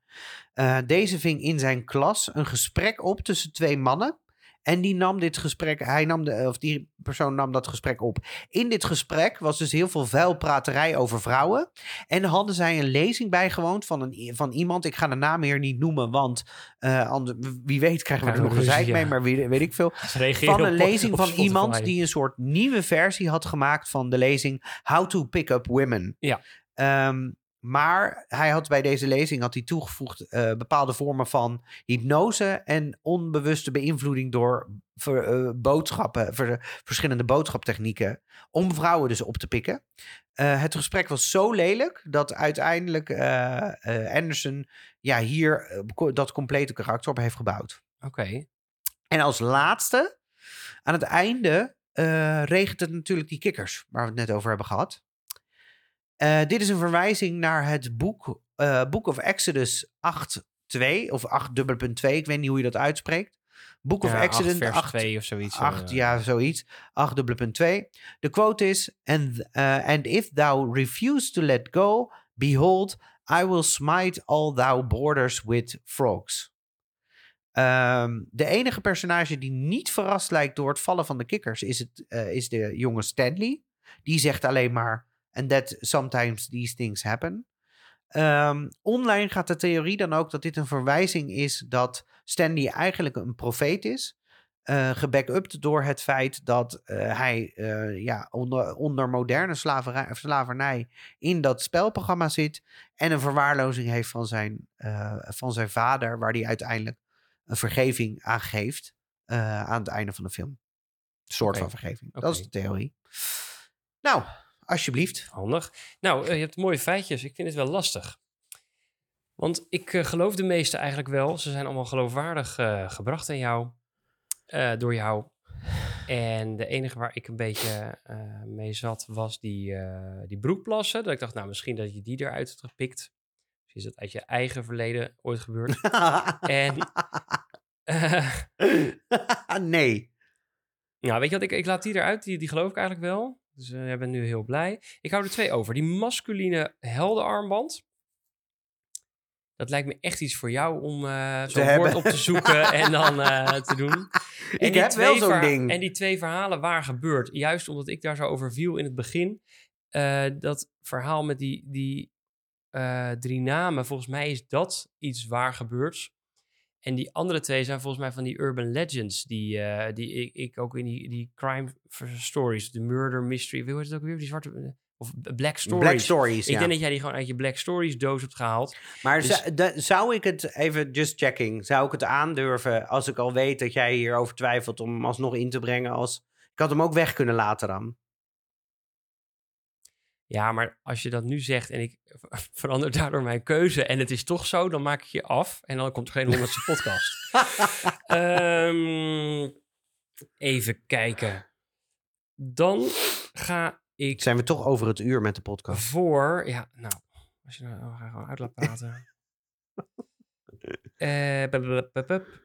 Speaker 1: Eh, deze ving in zijn klas een gesprek op tussen twee mannen En die nam dit gesprek, hij nam de, of die persoon nam dat gesprek op. In dit gesprek was dus heel veel vuilpraterij over vrouwen. En hadden zij een lezing bijgewoond van, een, van iemand. Ik ga de naam hier niet noemen, want uh, ander, wie weet krijgen we er nog gezeik mee, maar weet, weet ik veel. Van een lezing van iemand die een soort nieuwe versie had gemaakt van de lezing How to Pick Up Women.
Speaker 2: Ja.
Speaker 1: Um, maar hij had bij deze lezing had hij toegevoegd uh, bepaalde vormen van hypnose en onbewuste beïnvloeding door ver, uh, boodschappen, ver, verschillende boodschaptechnieken, om vrouwen dus op te pikken. Uh, het gesprek was zo lelijk dat uiteindelijk Anderson ja, hier dat complete karakter op heeft gebouwd.
Speaker 2: Oké. Okay.
Speaker 1: En als laatste, aan het einde, regent het natuurlijk die kikkers, waar we het net over hebben gehad. Uh, dit is een verwijzing naar het boek uh, Book of Exodus 8.2 of 8.2. Ik weet niet hoe je dat uitspreekt. Book of Exodus
Speaker 2: 8, 8 2 of zoiets.
Speaker 1: 8, uh, ja, zoiets. 8.2. De quote is: and, and if thou refuse to let go, behold, I will smite all thou borders with frogs. Um, de enige personage die niet verrast lijkt door het vallen van de kikkers is, het, is de jonge Stanley. Die zegt alleen maar: And that sometimes these things happen. Um, online gaat de theorie dan ook dat dit een verwijzing is dat Stanley eigenlijk een profeet is. Uh, gebackupt door het feit dat uh, hij uh, ja, onder, onder moderne slaverij, slavernij in dat spelprogramma zit. En een verwaarlozing heeft van zijn, van zijn vader, waar hij uiteindelijk een vergeving aan geeft aan het einde van de film. Een soort okay. van vergeving. Okay. Dat is de theorie. Nou, Alsjeblieft.
Speaker 2: Handig. Nou, je hebt mooie feitjes. Ik vind het wel lastig. Want ik uh, geloof de meeste eigenlijk wel. Ze zijn allemaal geloofwaardig uh, gebracht aan jou. Door jou. En de enige waar ik een beetje mee zat, was die, die broekplassen. Dat ik dacht, nou, misschien dat je die eruit hebt gepikt. Misschien is dat uit je eigen verleden ooit gebeurd. en...
Speaker 1: nee.
Speaker 2: Nou, weet je wat, ik, ik laat die eruit. Die, die geloof ik eigenlijk wel. Dus uh, jij bent nu heel blij. Ik hou er twee over. Die masculine heldenarmband. Dat lijkt me echt iets voor jou om uh, zo'n woord op te zoeken en dan uh, te doen. En
Speaker 1: ik heb wel zo'n ding.
Speaker 2: En die twee verhalen waar gebeurt. Juist omdat ik daar zo over viel in het begin. Uh, dat verhaal met die, die drie namen. Volgens mij is dat iets waar gebeurt. En die andere twee zijn volgens mij van die urban legends. Die, uh, die ik, ik, ook in die, die crime stories, de murder mystery, hoe heet het ook weer? Die zwarte. eh, Of Black Stories.
Speaker 1: Black Stories,
Speaker 2: ik
Speaker 1: ja.
Speaker 2: denk dat jij die gewoon uit je Black Stories doos hebt gehaald.
Speaker 1: Maar
Speaker 2: Dus-
Speaker 1: zou ik het, even just checking, zou ik het aandurven als ik al weet dat jij hierover twijfelt om hem alsnog in te brengen als... Ik had hem ook weg kunnen laten dan.
Speaker 2: Ja, maar als je dat nu zegt en ik verander daardoor mijn keuze en het is toch zo, dan maak ik je af en dan komt er geen honderdste podcast. Ehm, even kijken. Dan ga ik
Speaker 1: Zijn we toch over het uur met de podcast?
Speaker 2: voor. Ja, nou, als je nou gewoon uit laat praten. Bup, bup, bup, bup.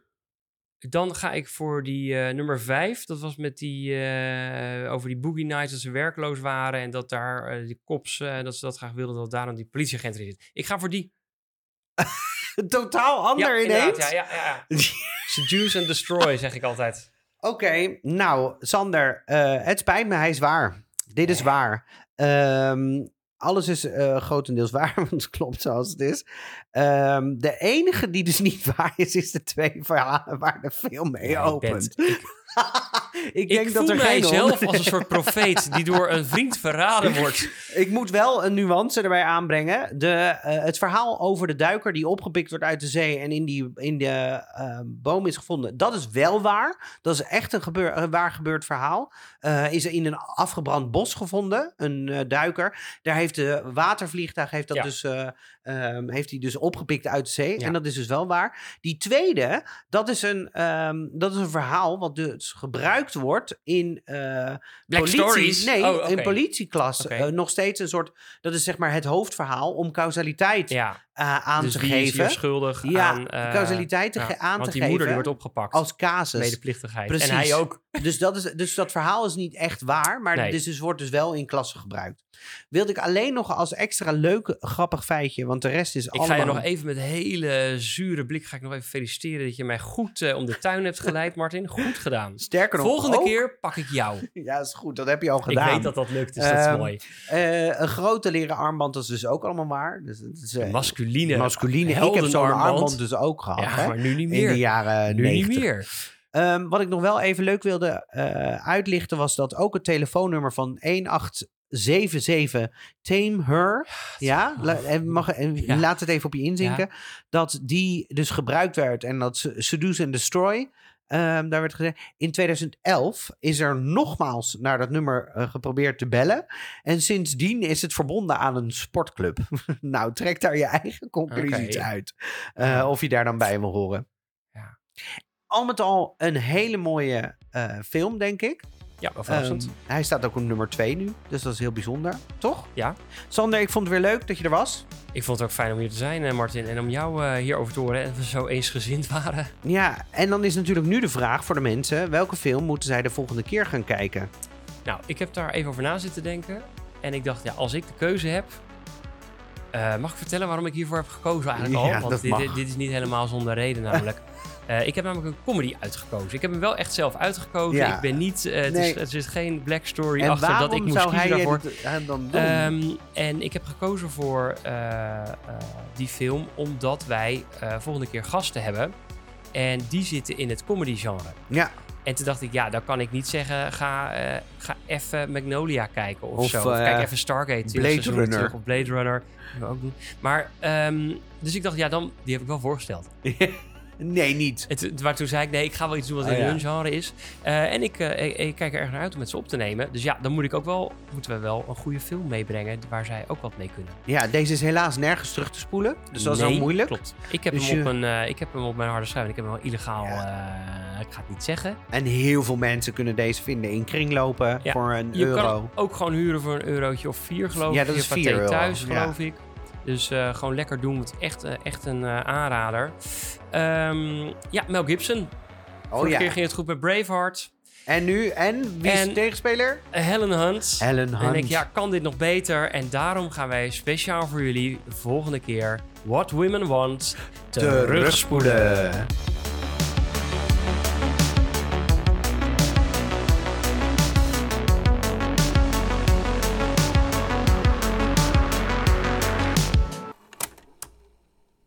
Speaker 2: Dan ga ik voor die eh, nummer vijf. Dat was met die eh, over die boogie nights dat ze werkloos waren en dat daar eh, die cops dat ze dat graag wilden dat daarom die politieagent erin zit. Ik ga voor die.
Speaker 1: Totaal ander
Speaker 2: ja,
Speaker 1: ineens?
Speaker 2: Ja, ja, ja. Seduce and destroy zeg ik altijd.
Speaker 1: Oké, nou, Sander, het spijt me, hij is waar. Dit is waar. Ehm, alles is eh, grotendeels waar, want het klopt zoals het is. Ehm, de enige die dus niet waar is, is de twee verhalen waar de film mee
Speaker 2: Ja,
Speaker 1: opent. ik
Speaker 2: Ik
Speaker 1: denk dat
Speaker 2: voel
Speaker 1: er geen honderd-
Speaker 2: als een soort profeet die door een vriend verraden wordt.
Speaker 1: Ik moet wel een nuance erbij aanbrengen. De, eh, het verhaal over de duiker die opgepikt wordt uit de zee en in, die, in de eh, boom is gevonden, dat is wel waar. Dat is echt een, gebeur, een waar gebeurd verhaal. Eh, is er in een afgebrand bos gevonden, een eh, duiker. Daar heeft de watervliegtuig heeft dat
Speaker 2: Ja.
Speaker 1: dus, eh, ehm, heeft hij dus opgepikt uit de zee.
Speaker 2: Ja.
Speaker 1: En dat is dus wel waar. Die tweede, dat is een, ehm, dat is een verhaal wat dus gebruikt wordt in eh,
Speaker 2: Black
Speaker 1: politie,
Speaker 2: Stories?
Speaker 1: Nee,
Speaker 2: Oh,
Speaker 1: in politieklas.
Speaker 2: Oké.
Speaker 1: Eh, nog steeds een soort. Dat is zeg maar het hoofdverhaal om causaliteit
Speaker 2: Ja,
Speaker 1: eh, aan
Speaker 2: dus
Speaker 1: te
Speaker 2: wie is
Speaker 1: geven.
Speaker 2: schuldig
Speaker 1: Ja,
Speaker 2: aan... eh,
Speaker 1: causaliteit
Speaker 2: ja,
Speaker 1: ge- aan
Speaker 2: want
Speaker 1: te
Speaker 2: die moeder die
Speaker 1: geven
Speaker 2: wordt opgepakt.
Speaker 1: Als casus.
Speaker 2: medeplichtigheid.
Speaker 1: Precies.
Speaker 2: En hij ook.
Speaker 1: Dus dat, is, dus dat verhaal is niet echt waar, maar
Speaker 2: Nee.
Speaker 1: dit dus wordt dus wel in klassen gebruikt. Wilde ik alleen nog als extra leuk, grappig feitje, want de rest is
Speaker 2: Ik
Speaker 1: allemaal...
Speaker 2: ga je nog even met hele zure blik ga ik nog even feliciteren dat je mij goed eh, om de tuin hebt geleid, Martin. Goed gedaan.
Speaker 1: Sterker nog,
Speaker 2: Volgende
Speaker 1: ook-
Speaker 2: keer pak ik jou.
Speaker 1: Ja, is goed. Dat heb je al gedaan.
Speaker 2: Ik weet dat dat lukt, dus dat is
Speaker 1: Ehm,
Speaker 2: mooi.
Speaker 1: Eh, een grote leren armband, dat is dus ook allemaal waar. Dus, het is, eh,
Speaker 2: Masculine.
Speaker 1: Masculine. Ik heb zo'n armband dus ook gehad.
Speaker 2: Ja,
Speaker 1: hè,
Speaker 2: maar nu niet
Speaker 1: in
Speaker 2: meer.
Speaker 1: de jaren
Speaker 2: nu
Speaker 1: 90.
Speaker 2: niet meer.
Speaker 1: Ehm, wat ik nog wel even leuk wilde eh, uitlichten was dat ook het telefoonnummer van 1877 Tame Her, ja, la- en mag, en
Speaker 2: Ja.
Speaker 1: laat het even op je inzinken, dat die dus gebruikt werd en dat se- Seduce and Destroy, ehm, daar werd gezegd, in 2011 is er nogmaals naar dat nummer eh, geprobeerd te bellen en sindsdien is het verbonden aan een sportclub. nou, trek daar je eigen conclusies uit, eh, of je daar dan bij wil horen.
Speaker 2: Ja.
Speaker 1: Al met al een hele mooie eh, film, denk ik.
Speaker 2: Ja, wel verrassend.
Speaker 1: Ehm, hij staat ook op nummer 2 nu, dus dat is heel bijzonder, toch?
Speaker 2: Ja.
Speaker 1: Sander, ik vond het weer leuk dat je er was.
Speaker 2: ik vond het ook fijn om hier te zijn, eh, Martin. En om jou eh, hierover te horen. En we zo eensgezind waren.
Speaker 1: Ja, en dan is natuurlijk nu de vraag voor de mensen: welke film moeten zij de volgende keer gaan kijken?
Speaker 2: Nou, ik heb daar even over na zitten denken. En ik dacht, ja, als ik de keuze heb... eh, mag ik vertellen waarom ik hiervoor heb gekozen eigenlijk
Speaker 1: Ja,
Speaker 2: al? Want dit, dit is niet helemaal zonder reden namelijk. Eh, ik heb namelijk een comedy uitgekozen. Ik heb hem wel echt zelf uitgekozen.
Speaker 1: Ja.
Speaker 2: Ik ben niet... eh, het,
Speaker 1: Nee.
Speaker 2: is, er zit geen black story
Speaker 1: en
Speaker 2: achter dat ik moest
Speaker 1: zou
Speaker 2: kiezen
Speaker 1: hij
Speaker 2: daarvoor.
Speaker 1: het eh, dan doen?
Speaker 2: Ehm, en ik heb gekozen voor die film omdat wij volgende keer gasten hebben. En die zitten in het comedy genre.
Speaker 1: ja,
Speaker 2: En toen dacht ik, ja, dan kan ik niet zeggen, ga, ga even Magnolia kijken of,
Speaker 1: Of,
Speaker 2: zo. Of kijk even Stargate.
Speaker 1: Blade Runner.
Speaker 2: terug, Of Blade Runner. Ook doen. Maar, ehm, dus ik dacht, ja, dan, die heb ik wel voorgesteld.
Speaker 1: nee, niet.
Speaker 2: Maar toen zei ik, nee, ik ga wel iets doen wat
Speaker 1: Oh,
Speaker 2: in
Speaker 1: ja.
Speaker 2: hun genre is. Eh, en ik, eh, ik, ik kijk er erg naar uit om met ze op te nemen. Dus ja, dan moet ik ook wel, moeten we wel een goede film meebrengen waar zij ook wat mee kunnen.
Speaker 1: Ja, deze is helaas nergens terug te spoelen. Dus dat is
Speaker 2: Nee,
Speaker 1: moeilijk.
Speaker 2: Klopt. Ik heb,
Speaker 1: Dus
Speaker 2: hem op
Speaker 1: je-
Speaker 2: een, eh, ik heb hem op mijn harde schijf. en Ik heb hem wel illegaal,
Speaker 1: Ja.
Speaker 2: ik ga het niet zeggen.
Speaker 1: En heel veel mensen kunnen deze vinden in kringlopen
Speaker 2: Ja,
Speaker 1: voor een
Speaker 2: Je
Speaker 1: euro.
Speaker 2: kan hem ook gewoon huren voor een eurotje of vier, geloof
Speaker 1: Ja,
Speaker 2: ik.
Speaker 1: dat
Speaker 2: Via
Speaker 1: is 4 euro,
Speaker 2: thuis,
Speaker 1: ja.
Speaker 2: geloof ik. Dus eh, gewoon lekker doen. Het is echt, eh, echt een eh, aanrader. Ehm, ja, Mel Gibson.
Speaker 1: Oh
Speaker 2: Vorige
Speaker 1: ja.
Speaker 2: keer ging het goed met Braveheart.
Speaker 1: En nu, en wie is de tegenspeler?
Speaker 2: Helen Hunt.
Speaker 1: Helen
Speaker 2: En ik
Speaker 1: Hunt.
Speaker 2: ja, kan dit nog beter? En daarom gaan wij speciaal voor jullie volgende keer What Women Want terugspoelen.
Speaker 1: terugspoelen.